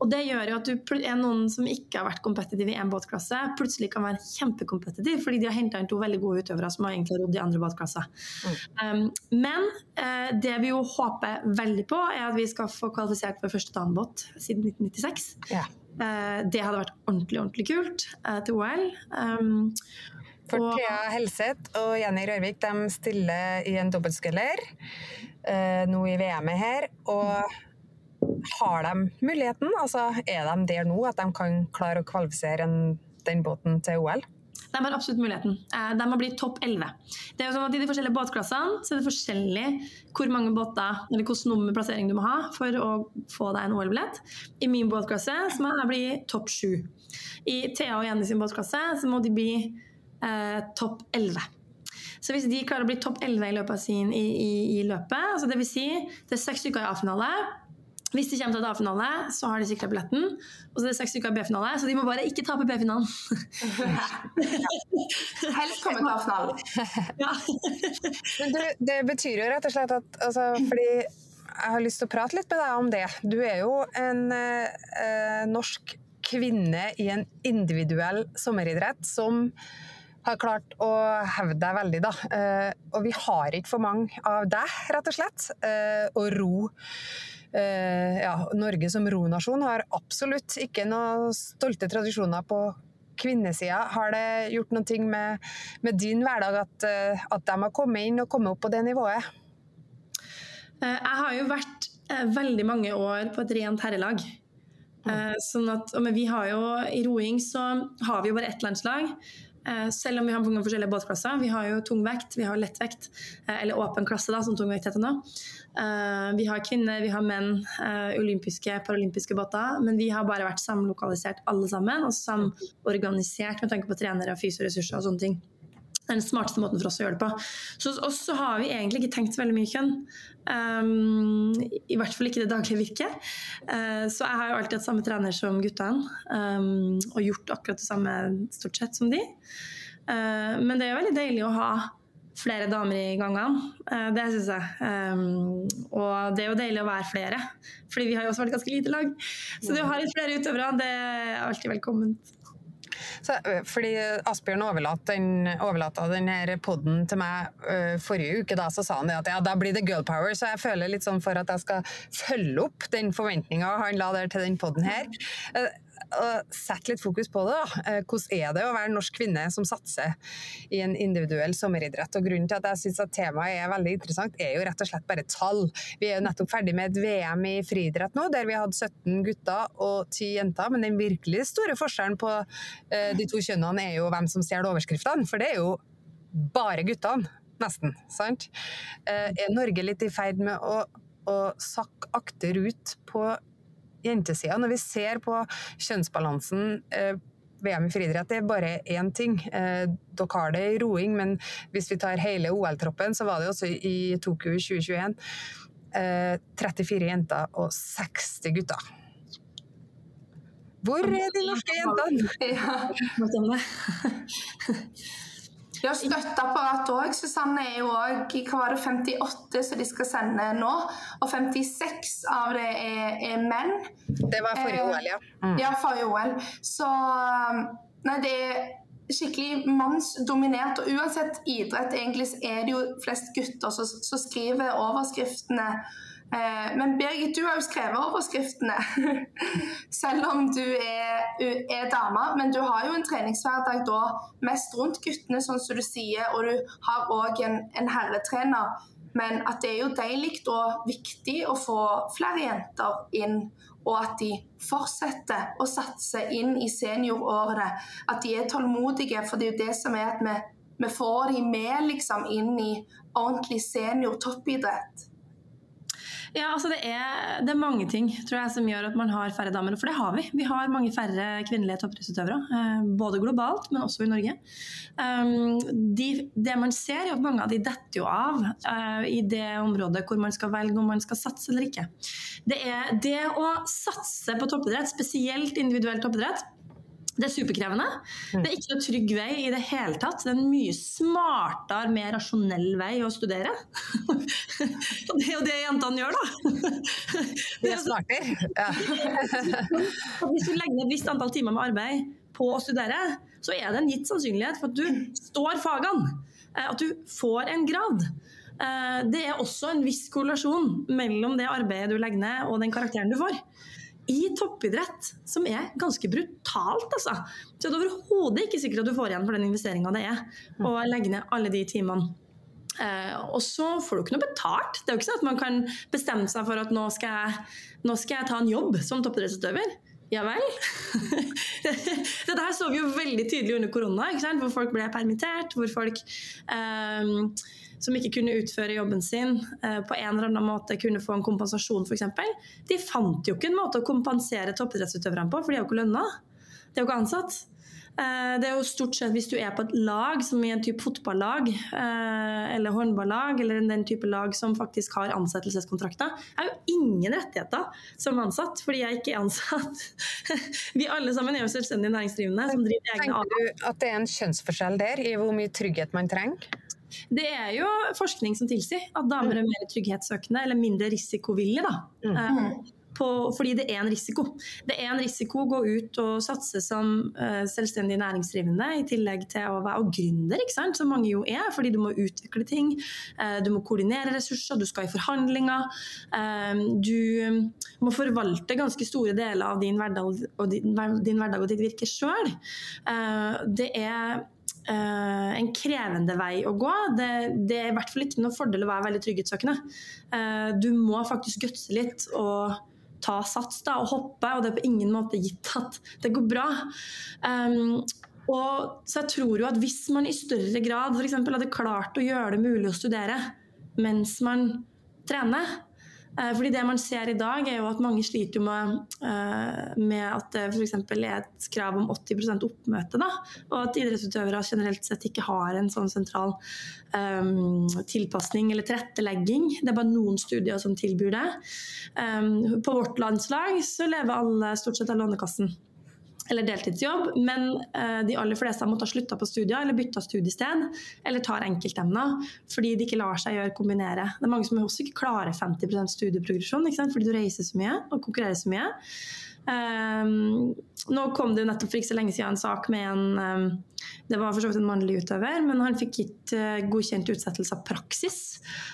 Og det gjør jo at du noen som ikke har vært kompetitive i én båtklasse, plutselig kan være kjempekompetitiv fordi de har henta inn to veldig gode utøvere som har egentlig rodd i andre båtklasser. Mm. Um, men uh, det vi jo håper veldig på, er at vi skal få kvalifisert for første damebåt siden 1996. Yeah. Eh, det hadde vært ordentlig, ordentlig kult eh, til OL. Um, for Thea Helseth og Jenny Rørvik de stiller i en dobbeltsculler eh, nå i VM-et her. Og har de muligheten? Altså, er de der nå at de kan klare å kvalifisere den båten til OL? De har absolutt muligheten. Eh, de må bli topp 11. Det er jo sånn at I de forskjellige båtklassene så er det forskjellig hvor mange båter, eller hvilken nummerplassering du må ha for å få deg en OL-billett. I min båtklasse så må jeg bli topp 7. I Thea og Jenny sin båtklasse så må de bli eh, topp 11. Så hvis de klarer å bli topp 11 i løpet av sin i, i, i løpet, altså dvs. Si, det er seks stykker i A-finale, hvis de kommer til A-finale, så har de sikra billetten. Og så er det seks uker B-finale, så de må bare ikke tape B-finalen. Helst komme til A-finalen. ja. Men du, det betyr jo rett og slett at altså, Fordi jeg har lyst til å prate litt med deg om det. Du er jo en eh, norsk kvinne i en individuell sommeridrett som har klart å hevde deg veldig, da. Eh, og vi har ikke for mange av deg, rett og slett, eh, å ro ja, Norge som ronasjon har absolutt ikke noen stolte tradisjoner på kvinnesida. Har det gjort noe med, med din hverdag at, eh, at, de har kommet inn og kommet opp på det nivået? Eh, jeg har jo vært veldig mange år på et rent herrelag. Mm. Sånn at, men vi har jo, I roing så har vi jo bare ett landslag. Eh, selv om vi har mange forskjellige båtklasser. Vi har jo tungvekt, vi har lettvekt, eh, eller åpen klasse, da, som tungvekt heter nå. Eh, vi har kvinner, vi har menn, olympiske, paralympiske båter. Men vi har bare vært samlokalisert alle sammen, og samorganisert med tanke på trenere, og fysioressurser og sånne ting den smarteste måten for oss å gjøre det på. Så hos oss har vi egentlig ikke tenkt så veldig mye kjønn. Um, I hvert fall ikke det daglige virket. Uh, så jeg har jo alltid hatt samme trener som guttene, um, og gjort akkurat det samme stort sett som de. Uh, men det er jo veldig deilig å ha flere damer i gangene. Uh, det syns jeg. Um, og det er jo deilig å være flere, fordi vi har jo også vært ganske lite lag. Så det å ha litt flere utøvere, det er alltid velkomment. Så, fordi Asbjørn overlata den, denne poden til meg uh, forrige uke. Da så sa han det at ja, da blir det girl power, så jeg føler litt sånn for at jeg skal følge opp den forventninga han la der til den poden her. Uh, sette litt fokus på det. da. Eh, hvordan er det å være norsk kvinne som satser i en individuell sommeridrett? Og Grunnen til at jeg syns temaet er veldig interessant, er jo rett og slett bare tall. Vi er jo nettopp ferdig med et VM i friidrett nå, der vi hadde 17 gutter og 10 jenter. Men den virkelig store forskjellen på uh, de to kjønnene er jo hvem som stjeler overskriftene. For det er jo bare guttene, nesten. sant? Uh, er Norge litt i ferd med å, å sakke akterut på jentesida. Når vi ser på kjønnsbalansen eh, VM i friidrett er bare én ting. Eh, dere har det i roing, men hvis vi tar hele OL-troppen, så var det også i Tokyo 2021 eh, 34 jenter og 60 gutter. Hvor er de norske jentene? Ja. Ja, støtteapparat òg. Susanne er jo òg Hva var det, 58 som de skal sende nå? Og 56 av det er, er menn. Det var forrige OL, ja. Mm. Ja, forrige OL. Så um, Nei, det er skikkelig mannsdominert. Og uansett idrett, egentlig er det jo flest gutter som skriver overskriftene Eh, men Birgit, du har jo skrevet overskriftene, selv om du er, er, dame. Men du har jo en treningshverdag da mest rundt guttene, sånn som du sier, og du har òg en, en, herretrener. Men at det er jo deilig og viktig å få flere jenter inn, og at de fortsetter å satse inn i seniorårene. At de er tålmodige, for det er jo det som er at vi, vi får de med liksom inn i ordentlig senior toppidrett. Ja, altså det er, det er, mange ting tror jeg, som gjør at man har færre damer. For det har vi. Vi har mange færre kvinnelige toppidrettsutøvere. Eh, både globalt, men også i Norge. Um, de, det man ser, er at mange av de detter jo av uh, i det området hvor man skal velge om man skal satse eller ikke. Det, er, det å satse på toppidrett, spesielt individuell toppidrett, det er superkrevende. Mm. Det er ikke noe trygg vei i det hele tatt. Det er en mye smartere, mer rasjonell vei å studere. Og det er jo det jentene gjør, da. Det er smartere. Ja. Hvis du legger ned et visst antall timer med arbeid på å studere, så er det en gitt sannsynlighet for at du står fagene. Eh, at du får en grad. Eh, det er også en viss korrelasjon mellom det arbeidet du legger ned og den karakteren du får i toppidrett, som er ganske brutalt, altså. Så det er overhodet ikke sikkert at du får igjen for den investeringa det er å legge ned alle de timene. Uh, og så får du ikke noe betalt. Det er jo ikke sånn at man kan bestemme seg for at nå skal jeg, nå skal jeg ta en jobb som toppidrettsutøver. Ja vel? Dette her så vi jo veldig tydelig under korona, hvor folk ble permittert. Hvor folk eh, som ikke kunne utføre jobben sin, eh, på en eller annen måte kunne få en kompensasjon f.eks. De fant jo ikke en måte å kompensere toppidrettsutøverne på, for de er jo ikke lønna. De er jo ikke ansatt. Eh, det er jo stort sett hvis du er på et lag, som i en type fotballag eh, eller håndballag, eller den type lag som faktisk har ansettelseskontrakter. Har jo ingen rettigheter som ansatt, fordi jeg ikke er ansatt. Vi alle sammen er jo selvstendig næringsdrivende som driver egne Tenker du at det er en kjønnsforskjell der, i hvor mye trygghet man trenger? Det er jo forskning som tilsier at damer er mer trygghetssøkende eller mindre risikovillige. Da. Mm. Eh, på, fordi det er en risiko. Det er en risiko å gå ut og satse som uh, selvstendig næringsdrivende, i tillegg til å være gründer, ikke sant? som mange jo er. Fordi du må utvikle ting, uh, du må koordinere ressurser, du skal i forhandlinger. Uh, du må forvalte ganske store deler av din hverdag og, din, din hverdag og ditt virke sjøl. det er Uh, en krevende vei å gå. Det, det, er i hvert fall ikke noe fordel å være veldig trygghetssøkende. Uh, du må faktisk gutse litt og ta sats da, og hoppe, og det er på ingen måte gitt at det går bra. Um, og, så jeg tror jo at hvis man i større grad eksempel, hadde klart å gjøre det mulig å studere mens man trener, fordi det man ser i dag, er jo at mange sliter med, eh, med at det f.eks. er et krav om 80 oppmøte. Da, og at idrettsutøvere generelt sett ikke har en sånn sentral um, tilpasning eller tilrettelegging. Det er bare noen studier som tilbyr det. Um, på vårt landslag så lever alle stort sett av Lånekassen eller deltidsjobb, men uh, de aller fleste har måttet slutte på studier eller bytte studiested, eller tar enkeltemner fordi de ikke lar seg gjøre kombinere. Det er mange som også ikke klarer 50% studieprogresjon fordi du reiser så mye og konkurrerer så mye. Um, nå kom det jo nettopp for ikke så lenge siden en sak med en um, Det var for så vidt en mannlig utøver, men han fikk gitt uh, godkjent utsettelse av praksis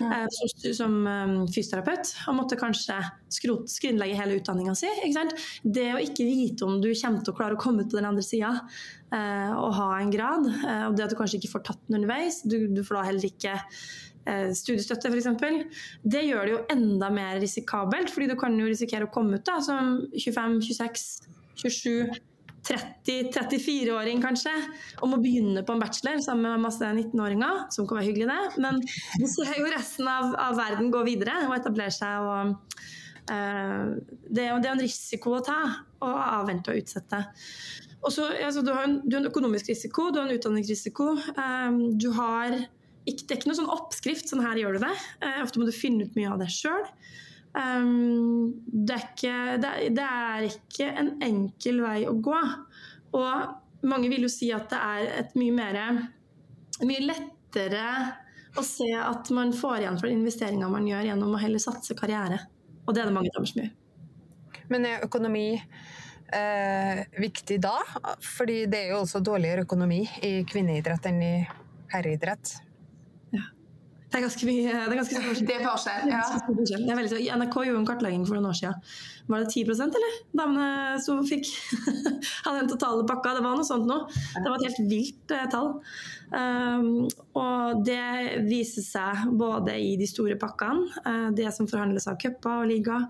ja. uh, som, som um, fysioterapeut. Han måtte kanskje skrinlegge hele utdanninga si. Det å ikke vite om du kommer til å klare å komme ut på den andre sida og ha en grad, og det at du kanskje ikke får tatt den underveis, du, du får da heller ikke studiestøtte studiestøtte f.eks., det gjør det jo enda mer risikabelt. fordi du kan jo risikere å komme ut da, som 25, 26, 27 30-34-åring kanskje, og må begynne på en bachelor sammen med masse 19-åringer, som kan være hyggelig, det. Men vi ser jo resten av, av, verden gå videre og etablere seg. og uh, det, er, det, er en risiko å ta å avvente og utsette. Og så, altså, du, har en, du, har en, økonomisk risiko, du har en utdanningsrisiko. Um, du har det er ikke noen sånn oppskrift, sånn her gjør du det. Uh, ofte må du finne ut mye av det sjøl. Um, det, det, det, er ikke en enkel vei å gå. Og mange vil jo si at det er et mye mer Mye lettere å se at man får igjen for investeringa man gjør gjennom å heller satse karriere. Og det er det mange damer som gjør. Men er økonomi eh, viktig da? Fordi det er jo også dårligere økonomi i kvinneidrett enn i herreidrett. Det er ganske mye Det er ganske stor forskjell. Det er forskjell, ja. Det er veldig, NRK gjorde en kartlegging for noen år siden. Var det 10% eller? Damene som fikk hadde den totale pakka. Det var noe sånt nå. Det var et helt vilt eh, tall. Um, og det viser seg både i de store pakkene, eh, det som forhandles av cuper og liga,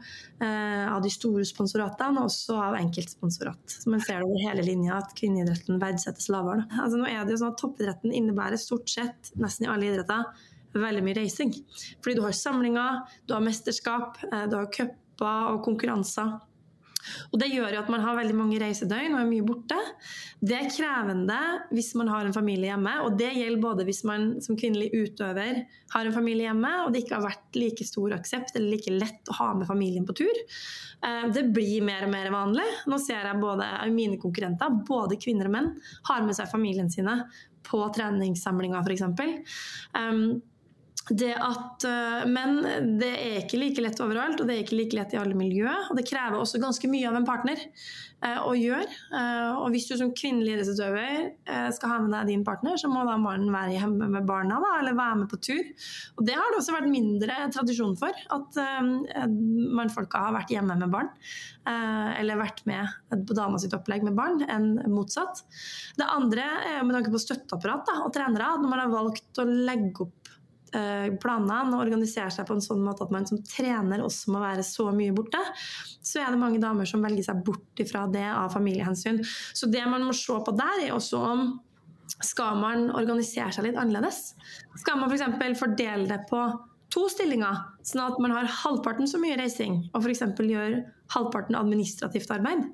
eh, av de store sponsoratene, og også av enkeltsponsorat. Så man ser det over hele linja at kvinneidretten verdsettes lavere. Altså, nå er det jo sånn at Toppidretten innebærer stort sett, nesten i alle idretter, veldig mye reising. Fordi du har samlinger, du har mesterskap, eh, du har cuper og konkurranser. Og Det gjør jo at man har veldig mange reisedøgn og er mye borte. Det er krevende hvis man har en familie hjemme, og det gjelder både hvis man som kvinnelig utøver har en familie hjemme, og det ikke har vært like stor aksept eller like lett å ha med familien på tur. Eh, Det blir mer og mer vanlig. Nå ser jeg både mine konkurrenter, både kvinner og menn, har med seg familien sine på treningssamlinger f.eks. Det at, eh, men det er ikke like lett overalt, og det er ikke like lett i alle miljø. Og det krever også ganske mye av en partner eh, å gjøre. Eh, og hvis du som kvinnelig idrettsutøver eh, skal ha med deg din partner, så må da mannen være hjemme med barna, da, eller være med på tur. Og det har det også vært mindre tradisjon for, at eh, mannfolka har vært hjemme med barn. Eh, eller vært med på dama sitt opplegg med barn, enn motsatt. Det andre er med tanke på støtteapparat da, og trenere, at når man har valgt å legge opp planene og organisere seg på en sånn måte at man som trener også må være så mye borte, så er det mange damer som velger seg bort ifra det av familiehensyn. Så det man må se på der, er også om skal man organisere seg litt annerledes? Skal man f.eks. fordele det på to stillinger, sånn at man har halvparten så mye reising, og f.eks. gjør halvparten administrativt arbeid?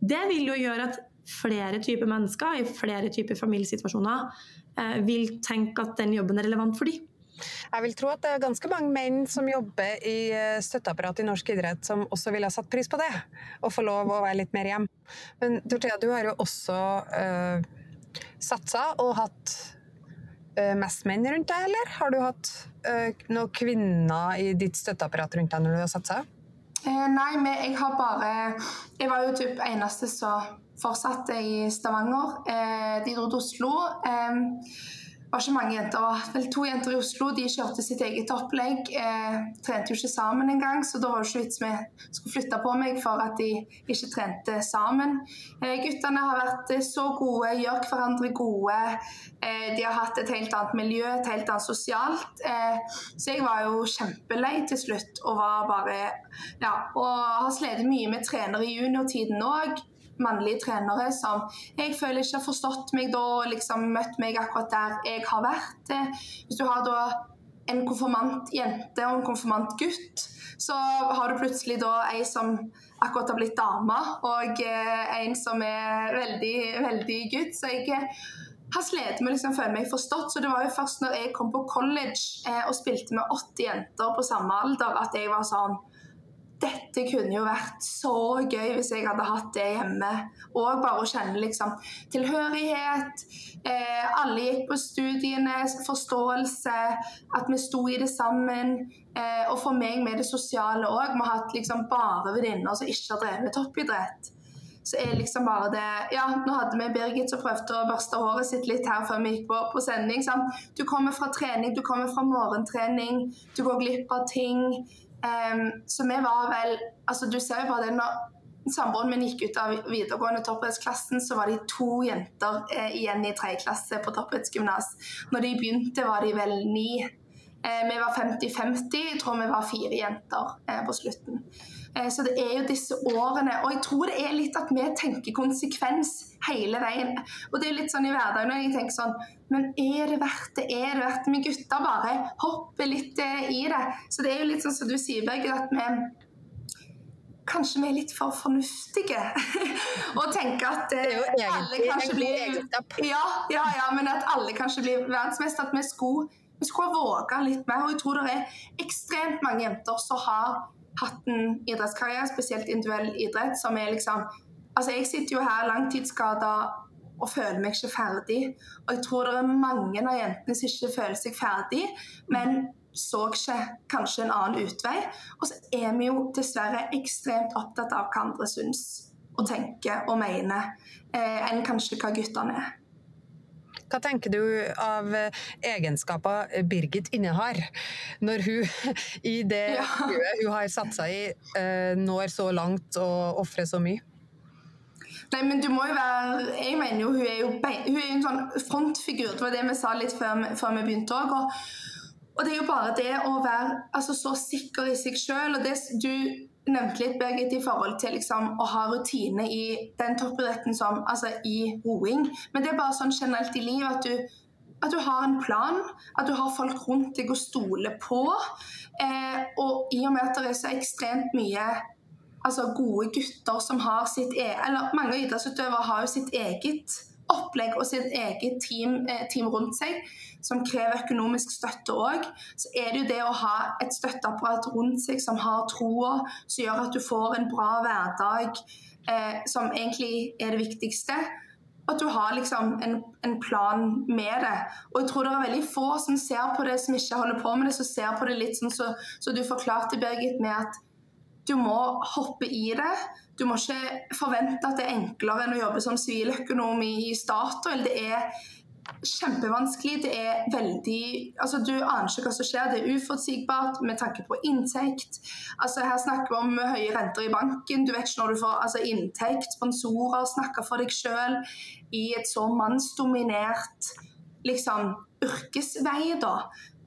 Det vil jo gjøre at flere typer mennesker i flere typer familiesituasjoner eh, vil tenke at den jobben er relevant for dem. Jeg vil tro at det er ganske mange menn som jobber i eh, støtteapparatet i norsk idrett, som også ville ha satt pris på det, og få lov å være litt mer hjem. Men Dorthea, du har jo også øh, satsa og hatt øh, mest menn rundt deg, eller? Har du hatt øh, noen kvinner i ditt støtteapparat rundt deg når du har satsa? Eh, nei, men jeg har bare Jeg var jo typ eneste som fortsatte i Stavanger. Eh, de dro til Oslo. Eh, var ikke mange jenter, vel to jenter i Oslo. De kjørte sitt eget opplegg. Eh, trente jo ikke sammen engang, så da var det ikke vits vi skulle flytte på meg for at de ikke trente sammen. Eh, guttene har vært eh, så gode, gjør hverandre gode. Eh, de har hatt et helt annet miljø, et helt annet sosialt. Eh, så jeg var jo kjempelei til slutt og var bare Ja, og har slitt mye med trenere i juniortiden òg mannlige trenere som jeg føler ikke har forstått meg da og liksom møtt meg akkurat der jeg har vært. Eh, Hvis du har da en konfirmant jente og en konfirmant gutt, så har du plutselig da ei som akkurat har blitt dame, og eh, en som er veldig, veldig gutt. Så jeg eh, har slitt med å liksom føle meg forstått. Så det var jo først når jeg kom på college og spilte med 80 jenter på samme alder, at jeg var sånn dette kunne jo vært så gøy hvis jeg hadde hatt det hjemme. Og bare å kjenne liksom tilhørighet. Eh, alle gikk på studiene, forståelse, at vi sto i det sammen. Eh, og for meg med det sosiale òg. Vi har hatt liksom bare venninner som ikke har drevet toppidrett. Så er liksom bare det Ja, nå hadde vi Birgit som prøvde å børste håret sitt litt her før vi gikk på, på sending. Sant? Du kommer fra trening, du kommer fra morgentrening, du går glipp av ting. Em, så vi var vel altså Du ser jo bare det når samboeren min gikk ut av videregående toppidrettsklassen, så var de to jenter eh, igjen i tredje klasse på toppidrettsgymnas. Når de begynte, var de vel ni. Eh, vi var 50-50, jeg tror vi var fire jenter eh, på slutten. Eh, så det er jo disse årene, og jeg tror det er litt at vi tenker konsekvens hele veien. Og det er litt sånn i hverdagen når jeg tenker sånn Men er det verdt det? Er det verdt det? Vi gutter bare hopper litt i det. Så det er jo litt sånn som du sier, Børge, at vi Kanskje vi er litt for fornuftige og tenker at alle kanskje blir ja, ja, ja, men at alle kanskje blir verdensmester. At vi skulle, vi skulle ha våga litt mer. Og jeg tror det er ekstremt mange jenter som har hatt en idrettskarriere, spesielt individuell idrett, som er liksom Altså, jeg sitter jo her langtidsskada og føler meg ikke ferdig. Og jeg tror det er mange av jentene som ikke føler seg ferdig, men så ikke kanskje en annen utvei. Og så er vi jo dessverre ekstremt opptatt av hva andre syns og tenker og mener, eh, enn kanskje hva guttene er. Hva tenker du av egenskaper Birgit innehar, når hun i det ja. hun har satt seg i, eh, når så langt og ofrer så mye? Nei, men du må jo være Jeg mener jo hun er jo hun er en sånn frontfigur. Det var det vi sa litt før, før vi begynte òg. Og, og, det er jo bare det å være altså, så sikker i seg sjøl. Du nevnte litt, Birgit, i forhold til liksom, å ha rutine i den toppidretten som altså i roing. Men det er bare sånn generelt i livet at du, at du har en plan, at du har folk rundt deg å stole på. Eh, og i og med at det er så ekstremt mye altså gode gutter som har sitt e eller Mange idrettsutøvere har jo sitt eget opplegg og sitt eget team, eh, team rundt seg, som krever økonomisk støtte òg, så er det jo det å ha et støtteapparat rundt seg som har troa, som gjør at du får en bra hverdag, eh, som egentlig er det viktigste. At du har liksom en, en, plan med det. Og jeg tror det er veldig få som ser på det, som ikke holder på med det, som ser på det litt sånn som så, så du forklarte, Birgit, med at du må hoppe i det. Du må ikke forvente at det er enklere enn å jobbe som siviløkonom i Statoil. Det er kjempevanskelig. Det er veldig altså Du aner ikke hva som skjer. Det er uforutsigbart med tanke på inntekt. Altså Her snakker vi om høye renter i banken. Du vet ikke når du får altså, inntekt, sponsorer, snakker for deg sjøl i et så mannsdominert liksom, yrkesvei. da.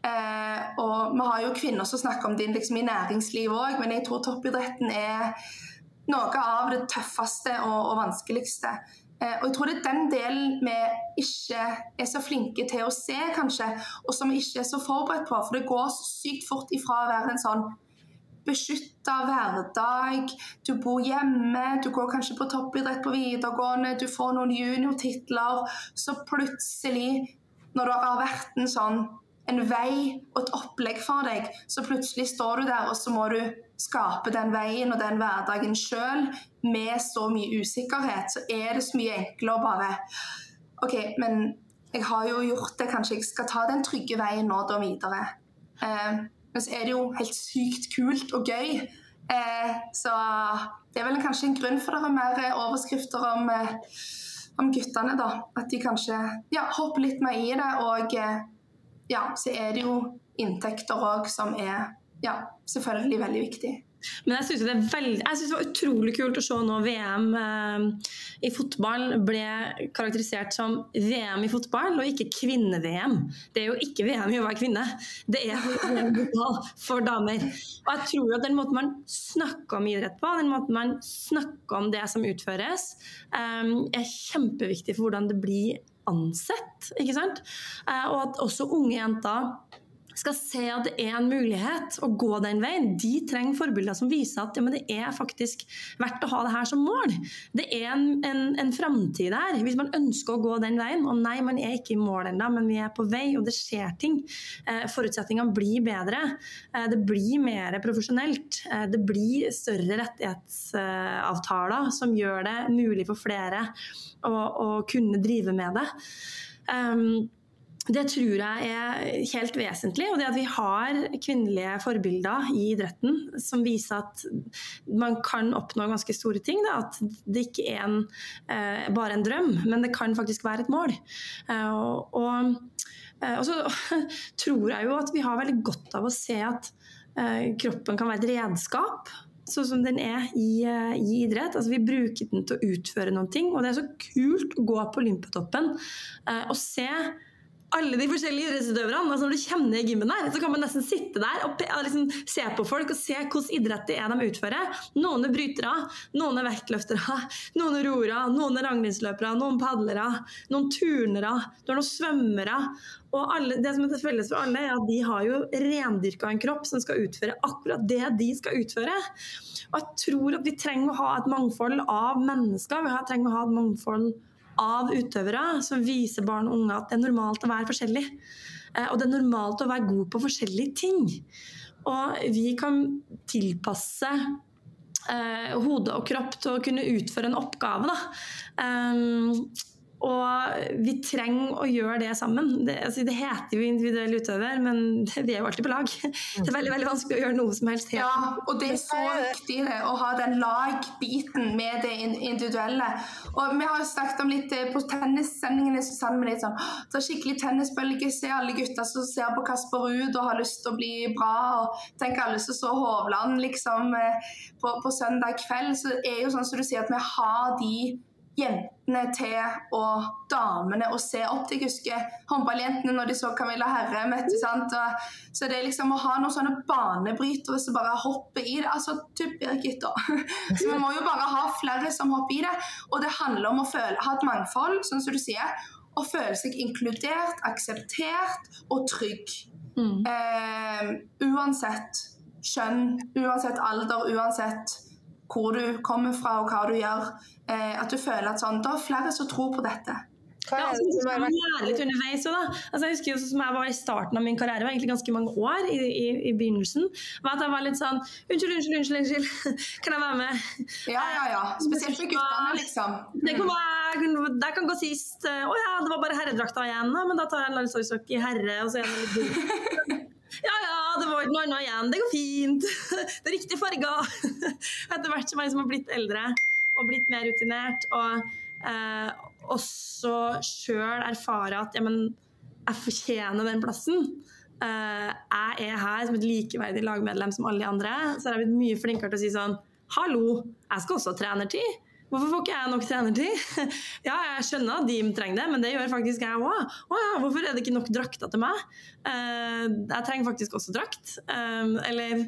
Eh, og vi har jo kvinner som snakker om det liksom, i næringslivet òg, men jeg tror toppidretten er noe av det tøffeste og, og vanskeligste. Eh, og jeg tror det er den delen vi ikke er så flinke til å se, kanskje, og som vi ikke er så forberedt på. For det går så sykt fort ifra å være en sånn beskytta hverdag. Du bor hjemme, du går kanskje på toppidrett på videregående, du får noen juniortitler. Så plutselig, når det har vært en sånn en vei og et opplegg for deg, så plutselig står du der, og så må du skape den veien og den hverdagen sjøl med så mye usikkerhet, så er det så mye enklere å bare OK, men jeg har jo gjort det, kanskje jeg skal ta den trygge veien nå da videre. Eh, men så er det jo helt sykt kult og gøy. Eh, så det er vel kanskje en grunn for det er mer overskrifter om, eh, om guttene, da. At de kanskje ja, hopper litt mer i det og eh, ja, så er det jo inntekter òg som er ja, selvfølgelig veldig viktig. Men jeg syns det, det, var utrolig kult å se nå VM eh, i fotball ble karakterisert som VM i fotball og ikke kvinne-VM. Det er jo ikke VM i å være kvinne, det er fotball for damer. Og jeg tror at den måten man snakker om idrett på, den måten man snakker om det som utføres, eh, er kjempeviktig for hvordan det blir ansett. ikke sant? Eh, og at også unge jenter skal se at det er en mulighet å gå den veien. De trenger forbilder som viser at ja, det er faktisk verdt å ha det her som mål. Det er en, en, en framtid der, hvis man ønsker å gå den veien. Og nei, man er ikke i mål ennå, men vi er på vei, og det skjer ting. Eh, forutsetningene blir bedre. Eh, det blir mer profesjonelt. Eh, det blir større rettighetsavtaler som gjør det mulig for flere å, å kunne drive med det. Um, det tror jeg er helt vesentlig. Og det at vi har kvinnelige forbilder i idretten som viser at man kan oppnå ganske store ting. Da. At det ikke er en, eh, bare en drøm, men det kan faktisk være et mål. Eh, og, eh, og, så tror jeg jo at vi har veldig godt av å se at eh, kroppen kan være et redskap sånn som den er i, eh, i, idrett. Altså, vi bruker den til å utføre noen ting, og det er så kult å gå på Olympiatoppen og se alle de forskjellige idrettsutøverne. Altså når du kjenner gymmen der, så kan man nesten sitte der og liksom se på folk og se hvilken idrett det er de utfører. Noen er brytere, noen er vektløftere, noen er roere, noen er langrennsløpere, noen padlere, noen turnere, du har noen svømmere. Og alle, det som er felles for alle, er at de har jo rendyrka en kropp som skal utføre akkurat det de skal utføre. Og jeg tror at vi trenger å ha et mangfold av mennesker. Vi trenger å ha et mangfold av utøvere som viser barn og unge at det er normalt å være forskjellig. Eh, og det er normalt å være god på forskjellige ting. Og vi kan tilpasse eh, hode og kropp til å kunne utføre en oppgave. Da. Um, og vi trenger å gjøre det sammen. Det, altså, det heter jo individuell utøver, men vi er jo alltid på lag. Det er veldig veldig vanskelig å gjøre noe som helst helt. Ja, og det er så viktig det, å ha den lagbiten med det individuelle. Og Vi har jo snakket om litt eh, på tennissendingene Susanne, med litt sånn, det er skikkelig tennisbølge. Se alle gutter som ser på Kasper Ruud og har lyst til å bli bra. og Tenk alle som så Hovland liksom, eh, på, på søndag kveld. Så det er jo sånn som du sier, at vi har de jentene til og damene å se opp til. Jeg husker håndballjentene når de så Camilla Herre. Vet sant? Og, så det er liksom å ha noen sånne banebrytere som bare hopper i det. Altså typ Birgit, da. Så vi må jo bare ha flere som hopper i det. Og det handler om å føle, ha et mangfold, sånn som du sier. Å føle seg inkludert, akseptert og trygg. Mm. Eh, uansett kjønn, uansett alder, uansett hvor du kommer fra og hva du gjør. Eh, at du føler at sånn, det er flere som tror på dette. Hva det som litt underveis da. Altså, jeg husker jo som jeg var i starten av min karriere, var egentlig ganske mange år i, i, i begynnelsen. var at jeg var litt sånn Unnskyld, unnskyld, unnskyld, unnskyld. kan jeg være med? Ja, ja, ja. Spesielt for guttene, liksom. Det kan, være, det kan gå sist. Å ja, det var bare herredrakta igjen, men da tar jeg en landslagsrock i herre, og så er det litt Ja ja, det var ikke noe annet igjen. Det går fint. Det er riktige farger. Etter hvert som jeg liksom har blitt eldre og blitt mer rutinert, og eh, også sjøl erfare at jamen, jeg fortjener den plassen. Eh, jeg er her som et likeverdig lagmedlem som alle de andre. Så har jeg blitt mye flinkere til å si sånn Hallo, jeg skal også ha trenertid. Hvorfor får ikke jeg nok trenertid? ja, jeg skjønner at de trenger det, men det gjør faktisk jeg òg. Å ja, hvorfor er det ikke nok drakter til meg? Uh, jeg trenger faktisk også drakt. Um, eller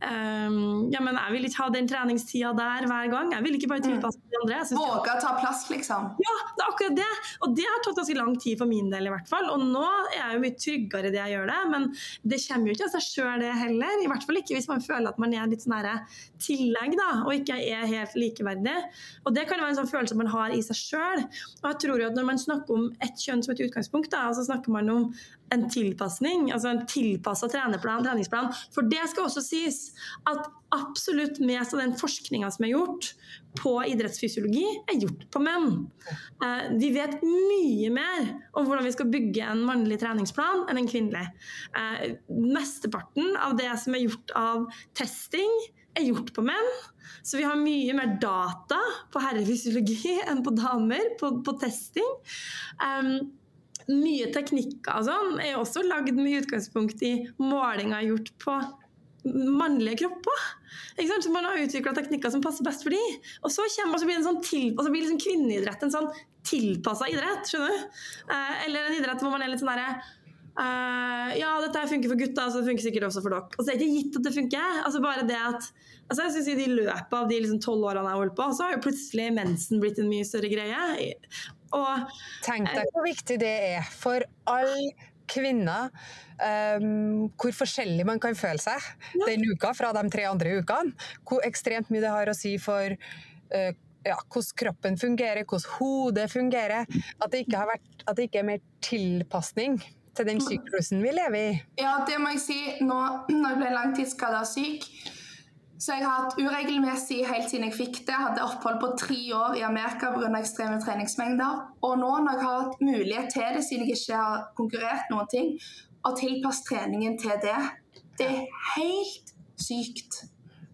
Um, ja, men jeg vil ikke ha den treningstida der hver gang. Jeg vil ikke bare tilpasse de andre. Våge å ta plass, liksom. Ja, det er akkurat det. Og det har tatt ganske lang tid for min del, i hvert fall. Og nå er jeg jo mye tryggere i det jeg gjør det, men det kommer jo ikke av seg sjøl, det heller. I hvert fall ikke hvis man føler at man er litt sånn tillegg, da, og ikke er helt likeverdig. Og det kan være en sånn følelse man har i seg sjøl. Og jeg tror jo at når man snakker om ett kjønn som et utgangspunkt, da, så snakker man om en tilpasning, altså en tilpassa treningsplan. For det skal også sies at absolutt mest av den forskninga som er gjort på idrettsfysiologi, er gjort på menn. Eh, vi vet mye mer om hvordan vi skal bygge en mannlig treningsplan enn en kvinnelig. Eh, mesteparten av det som er gjort av testing, er gjort på menn. Så vi har mye mer data på herrefysiologi enn på damer på, på testing. Um, mye teknikker og sånn er også lagd med utgangspunkt i målinger gjort på mannlige kropper. Så man har utvikla teknikker som passer best for dem. Og så, kommer, og så blir, sånn til, og så blir liksom kvinneidrett en sånn tilpassa idrett. skjønner du? Eh, eller en idrett hvor man er litt sånn herre eh, ja, dette funker for gutta, så det funker sikkert også for dere. Og så er det ikke gitt at det funker. Altså bare det at altså jeg synes I løpet av de liksom tolv liksom årene jeg har holdt på, så har jo plutselig mensen blitt en mye større greie. Og, Tenk deg hvor viktig det er for alle kvinner um, hvor forskjellig man kan føle seg ja. den uka fra de tre andre ukene. Hvor ekstremt mye det har å si for uh, ja, hvordan kroppen fungerer, hvordan hodet fungerer. At det ikke, vært, at det ikke er mer tilpasning til den syklusen vi lever i. Ja, det må jeg si. Nå når jeg ble langtidsskada syk, så jeg har hatt uregelmessig helt siden jeg fikk det. Jeg hadde opphold på tre år i Amerika pga. ekstreme treningsmengder. Og nå når jeg har hatt mulighet til det, siden jeg ikke har konkurrert noen ting, å tilpasse treningen til det, det er helt sykt.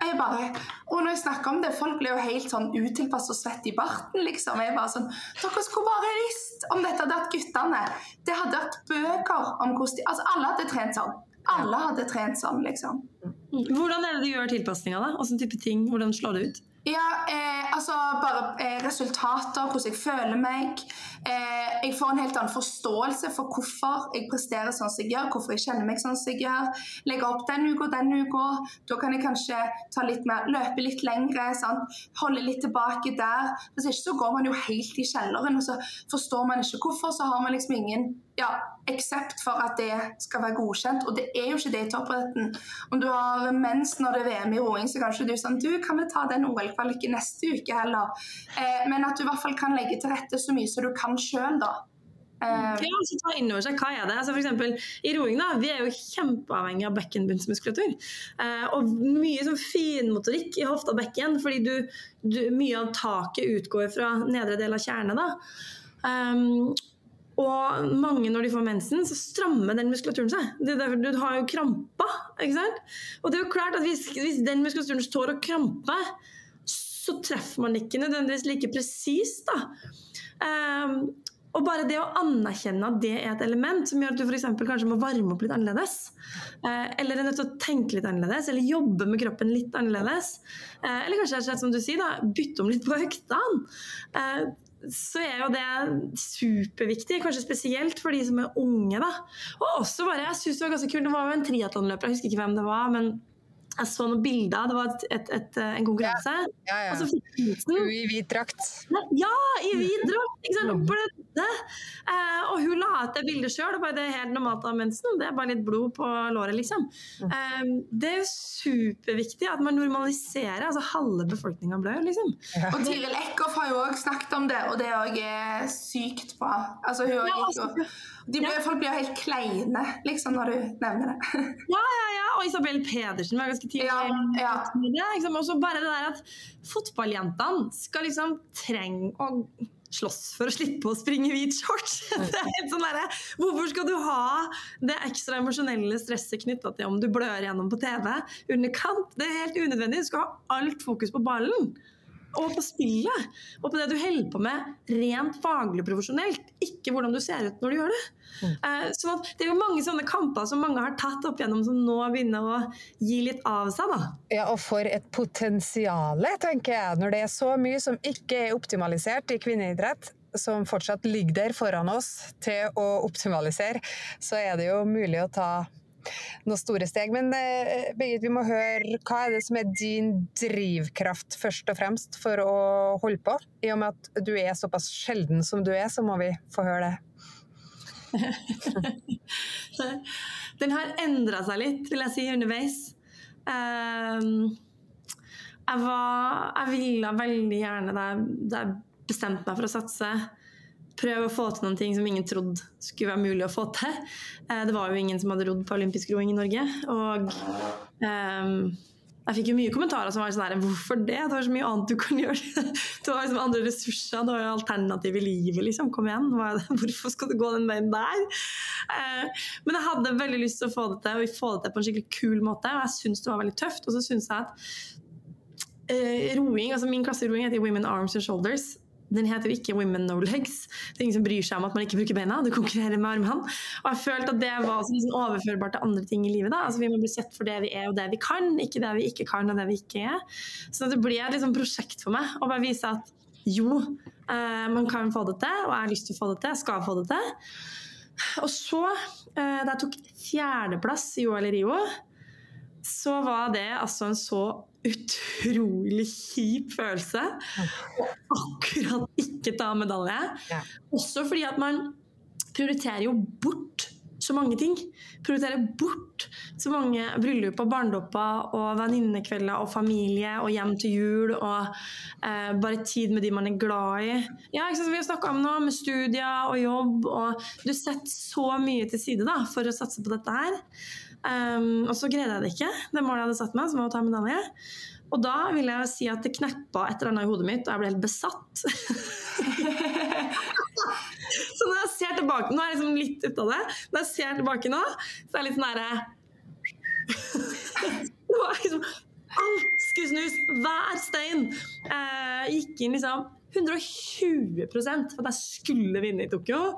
Jeg bare, og når jeg snakker om det, Folk blir jo helt sånn utilpass og svett i barten. liksom. Jeg bare sånn, Dere skulle bare visst om dette hadde vært guttene. Det hadde vært bøker om hvordan de Altså, alle hadde trent sånn. Alle hadde trent sånn, liksom. Hvordan er det du gjør tilpasninga? Hvilken type ting? Hvordan slår det ut? Ja, eh, altså bare eh, resultater, hvordan jeg føler meg. Eh, jeg får en helt annen forståelse for hvorfor jeg presterer sånn som jeg gjør, hvorfor jeg kjenner meg sånn som jeg gjør. Legge opp den uka, den uka. Da kan jeg kanskje ta litt mer, løpe litt lengre, sant? holde litt tilbake der. Hvis ikke så går man jo helt i kjelleren, og så forstår man ikke hvorfor. Så har man liksom ingen ja, aksept for at det skal være godkjent. Og det er jo ikke det i toppidretten. Om du har mens når det er VM i roing, så kanskje du sånn Du, kan vi ta den OL-kvaliken neste uke heller? Eh, men at du i hvert fall kan legge til rette så mye som du kan sjøl, da. Uh, ja, altså ta inn over seg, hva er det? Altså for eksempel, I roing da, vi er jo kjempeavhengig av bekkenbunnsmuskulatur. Uh, og mye sånn finmotorikk i hofta og bekken, fordi du, du, mye av taket utgår fra nedre del av kjernen. da. Um, og mange når de får mensen, så strammer den muskulaturen seg. Er derfor Du har jo kramper. ikke sant? Og det er jo klart at hvis, hvis den muskulaturen står og kramper, så treffer man ikke nødvendigvis like presist. Um, og bare det å anerkjenne at det er et element som gjør at du f.eks. kanskje må varme opp litt annerledes, eh, eller er nødt til å tenke litt annerledes, eller jobbe med kroppen litt annerledes, eh, eller kanskje som du sier, da, bytte om litt på øktene, eh, så er jo det superviktig, kanskje spesielt for de som er unge. da. Og også bare, jeg synes Det var ganske kult, det var jo en triatlonløper, jeg husker ikke hvem det var. men jeg så noen bilder, det var et, et, et, en konkurranse. Ja, ja, ja. Hun i hvit drakt. Ja, i hvit drakt! Ikke sant? Blødde. Eh, og hun la ut det bildet sjøl. Det er helt normalt av mensen. Det er bare litt blod på låret, liksom. Eh, det er jo superviktig at man normaliserer. Altså halve befolkninga blør, liksom. Ja. Og Tiril Eckhoff har jo òg snakket om det, og det òg er sykt bra. Altså, hun har ja, altså, de ja. Folk blir helt kleine liksom, når du nevner det. ja, ja, ja. Og Isabel Pedersen var ganske tidlig. Ja, ja. Det, liksom. Og så bare det der at fotballjentene skal liksom trenge å slåss for å slippe å springe i hvit shorts. Det er helt sånn der, hvorfor skal du ha det ekstra emosjonelle stresset knytta til om du blør gjennom på TV under kamp? Det er helt unødvendig. Du skal ha alt fokus på ballen og på spillet. Og på det du holder på med rent faglig profesjonelt, ikke hvordan du ser ut når du gjør det. Mm. Uh, så det er jo mange sånne kamper som mange har tatt opp gjennom, som nå begynner å gi litt av seg. da. Ja, og for et potensial, tenker jeg, når det er så mye som ikke er optimalisert i kvinneidrett som fortsatt ligger der foran oss til å optimalisere, så er det jo mulig å ta noen store steg. Men eh, Birgit, vi må høre hva er det som er din drivkraft først og fremst for å holde på? I og med at du er såpass sjelden som du er, så må vi få høre det. Den har endra seg litt, vil jeg si, underveis. Um, jeg, var, jeg ville veldig gjerne, da jeg, bestemte meg for å satse, prøve å få til noen ting som ingen trodde skulle være mulig å få til. Eh, det var jo ingen som hadde rodd på olympisk roing i Norge. Og um, jeg fikk jo mye kommentarer som var sånn her Hvorfor det? Det var så mye annet du kan gjøre. Du har liksom andre ressurser, du har jo alternativ i livet, liksom. Kom igjen. Hvorfor skal du gå den veien der? Eh, men jeg hadde veldig lyst til å få det til, og få det til på en skikkelig kul måte. Og jeg syns det var veldig tøft. Og så syns jeg at Uh, roing, altså Min klasse roing heter Women Arms and Shoulders. Den heter jo ikke Women No Legs. Det er ingen som bryr seg om at man ikke bruker beina. Du konkurrerer med armene. Og jeg følte at det var sånn overførbart til andre ting i livet. Altså Vi må bli sett for det vi er og det vi kan, ikke det vi ikke kan og det vi ikke er. Så det ble et liksom prosjekt for meg å bare vise at jo, eh, man kan få det til, og jeg har lyst til å få det til, jeg skal få det til. Og så, eh, da jeg tok fjerdeplass i OL i Rio, så var det altså en så utrolig kjip følelse å akkurat ikke ta medalje. Ja. Også fordi at man prioriterer jo bort så mange ting. Prioriterer bort så mange bryllup og barndåper og venninnekvelder og familie og hjem til jul og eh, bare tid med de man er glad i. Ja, ikke sant? Vi har snakka om noe med studier og jobb, og du setter så mye til side da, for å satse på dette her. Um, og så greide jeg det ikke, det målet jeg hadde satt meg, som var å ta medalje. Og da vil jeg si at det kneppa et eller annet i hodet mitt, og jeg ble helt besatt. så når jeg ser tilbake Nå er jeg liksom litt ute av det. Når jeg ser tilbake nå, så er jeg litt sånn herre Det var liksom Alt skulle snus! Hver stein! Eh, gikk inn liksom 120 for at jeg skulle vinne i Tokyo.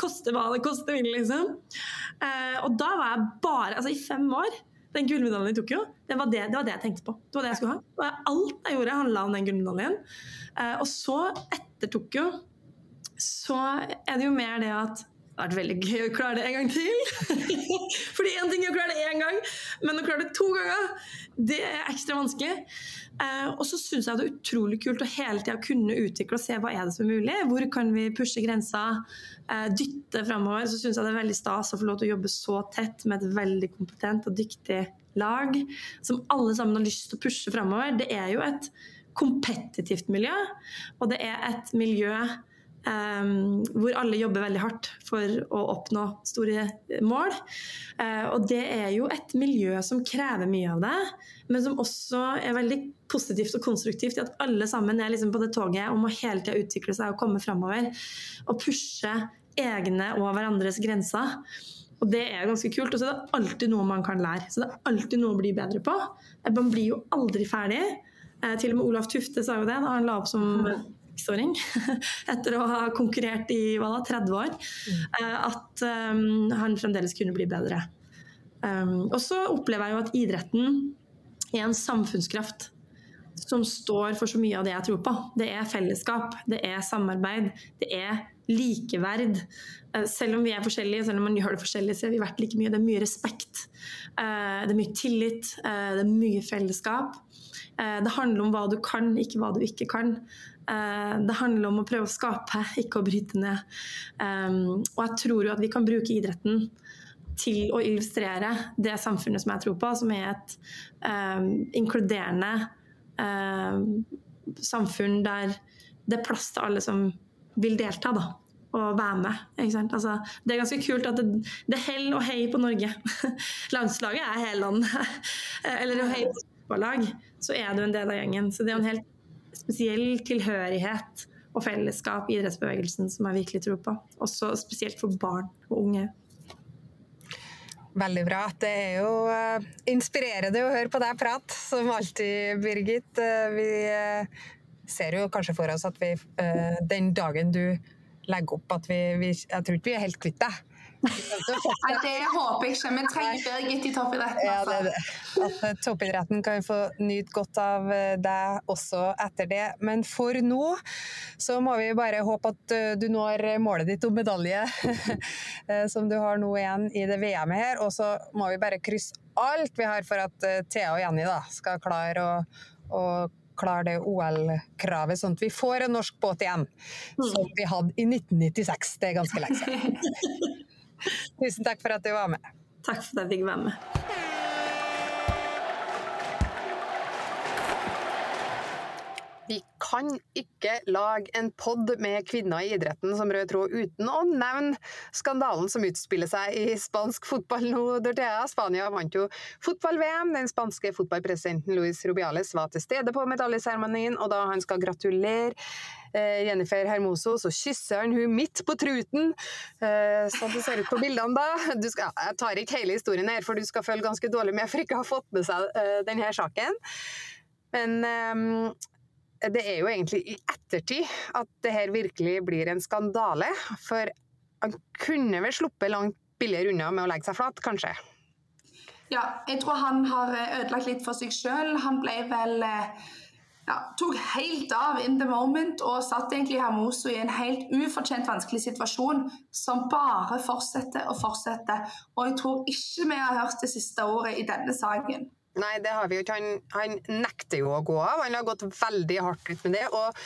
Koste hva det koste ville, liksom. Eh, og da var jeg bare Altså, i fem år den gullmedaljen i Tokyo, det var det, det var det, jeg tenkte på. Det var det jeg skulle ha. Og alt jeg gjorde, handla om den gullmedaljen. Eh, og så, etter Tokyo, så er det jo mer det at vært veldig gøy å klare det en gang til. Fordi én ting er å klare det én gang, men å klare det to ganger, det er ekstra vanskelig. Eh, og så syns jeg det er utrolig kult å hele tida kunne utvikle og se hva er det som er mulig. Hvor kan vi pushe grensa, eh, dytte framover. Så syns jeg det er veldig stas å få lov til å jobbe så tett med et veldig kompetent og dyktig lag som alle sammen har lyst til å pushe framover. Det er jo et kompetitivt miljø, og det er et miljø hvor alle jobber veldig hardt for å oppnå store mål. Uh, og det er jo et miljø som krever mye av det, men som også er veldig positivt og konstruktivt i at alle sammen er liksom på det toget om å hele tida utvikle seg og komme framover. Og pushe egne og hverandres grenser. Og det er ganske kult. Og så er det alltid noe man kan lære. Så det er alltid noe å bli bedre på. Man blir jo aldri ferdig. Uh, til og med Olaf Tufte sa jo det da han la opp som seksåring, etter å ha konkurrert i da, 30 år, mm. at um, han fremdeles kunne bli bedre. Um, og så opplever jeg jo at idretten er en samfunnskraft som står for så mye av det jeg tror på. Det er fellesskap, det er samarbeid, det er likeverd. Eh, selv om vi er forskjellige, selv om man gjør det forskjellig, så er vi verdt like mye. Det er mye respekt, eh, det er mye tillit, eh, det er mye fellesskap. Det handler om hva du kan, ikke hva du ikke kan. Eh, det handler om å prøve å skape, ikke å bryte ned. Og jeg tror jo at vi kan bruke idretten til å illustrere det samfunnet som jeg tror på, som er et inkluderende samfunn der det er plass til alle som vil delta. da og være med. Altså, det er ganske kult at det, det er hell og hei på Norge. Landslaget er hele landet. Eller hei på fotballag, så er du en del av gjengen. Så det er en helt spesiell tilhørighet og fellesskap i idrettsbevegelsen som jeg virkelig tror på. Også spesielt for barn og unge. Veldig bra. Det er jo uh, inspirerende å høre på deg prate, som alltid, Birgit. Uh, vi uh, ser jo kanskje for oss at vi den dagen du legger opp at vi, vi Jeg tror ikke vi er helt kvitt deg. Det håper jeg ikke. Vi trenger Birgit i toppidretten. Ja, det det. At eh, toppidretten kan få nyte godt av eh, deg også etter det. Men for nå så må vi bare håpe at eh, du når målet ditt om medalje, som du har nå igjen i det VM-et her. Og så må vi bare krysse alt vi har for at Thea og Jenny da, skal klare å, å klare det OL-kravet, sånn at vi får en norsk båt igjen. Mm. Som vi hadde i 1996. Det er ganske lenge siden. Tusen takk for at du var med. Takk for at jeg fikk være med. Vi kan ikke lage en pod med kvinner i idretten som rød tråd uten å nevne skandalen som utspiller seg i spansk fotball nå, Dortea. Spania vant jo fotball-VM. Den spanske fotballpresidenten Luis Rubiales var til stede på medaljeseremonien, og da han skal gratulere eh, Jennifer Hermoso, så kysser han hun midt på truten, eh, sånn det ser ut på bildene da. Skal, jeg tar ikke hele historien her, for du skal føle ganske dårlig med for ikke å ha fått med seg eh, denne saken. Men det er jo egentlig i ettertid at det her virkelig blir en skandale. For han kunne vel sluppet langt billigere unna med å legge seg flat, kanskje? Ja, jeg tror han har eh, ødelagt litt for seg sjøl. Han ble vel eh, ja, tok helt av in the moment og satt egentlig Hermoso i en helt ufortjent vanskelig situasjon som bare fortsetter og fortsetter. Og jeg tror ikke vi har hørt det siste ordet i denne saken. Nei, det har vi jo ikke. Han, han, nekter jo å gå av. Han har gått veldig hardt ut med det, og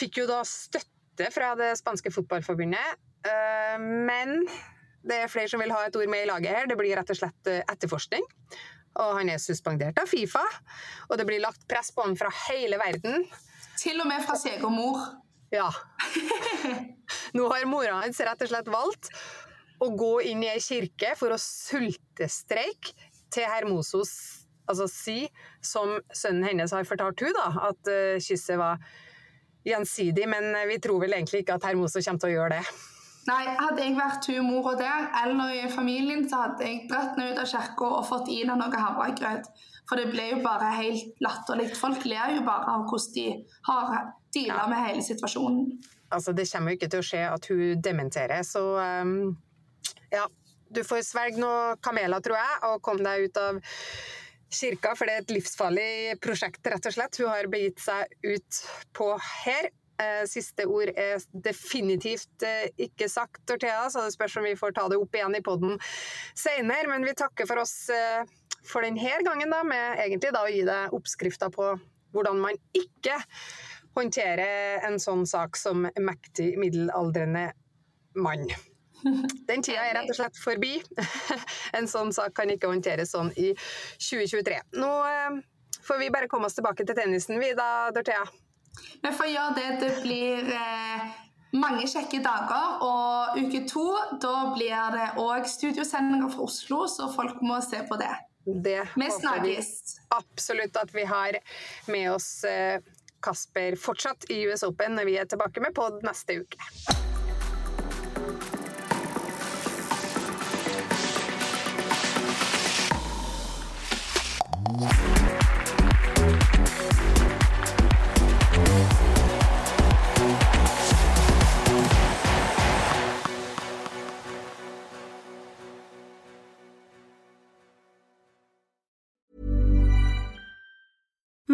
fikk jo da støtte fra det spanske fotballforbundet. Uh, men det er flere som vil ha et ord med i laget her. Det blir rett og slett eh, etterforskning. Og han er suspendert av Fifa. Og det blir lagt press på han fra hele verden. Til og med fra seg og mor. Ja. Nå har mora hans rett og slett valgt å gå inn i ei kirke for å sultestreike til Hermosos altså si, som sønnen hennes har fortalt hun da, at uh, kysset var gjensidig, men eh, vi tror vel egentlig ikke at Hermoso kommer til å gjøre det. Nei, hadde jeg vært hun mora der, eller i familien, så hadde jeg dratt henne ut av kirka og fått i henne noe havregrøt. For det ble jo bare helt latterlig. Folk ler jo bare av hvordan de har deala ja. med hele situasjonen. Altså, det kommer jo ikke til å skje at hun dementerer, så um, ja. Du får svelge noen kameler, tror jeg, og komme deg ut av kirka, for det er et livsfarlig prosjekt, rett og slett. Hun har begitt seg ut på her. Eh, siste ord er definitivt eh, ikke sagt, Tortea, så det spørs om vi får ta det opp igjen i poden senere. Men vi takker for oss eh, for denne gangen, da, med egentlig da å gi deg oppskrifta på hvordan man ikke håndterer en sånn sak som mektig middelaldrende mann. Den tida er rett og slett forbi. En sånn sak kan ikke håndteres sånn i 2023. Nå eh, får vi bare komme oss tilbake til tennisen, vi da, Dorthea. Vi får gjøre det. Det blir eh, mange kjekke dager. Og uke to da blir det òg studiosendinger fra Oslo, så folk må se på det. Det Vi snakkes. absolutt at vi har med oss eh, Kasper fortsatt i US Open når vi er tilbake med pod neste uke. Mm-hmm.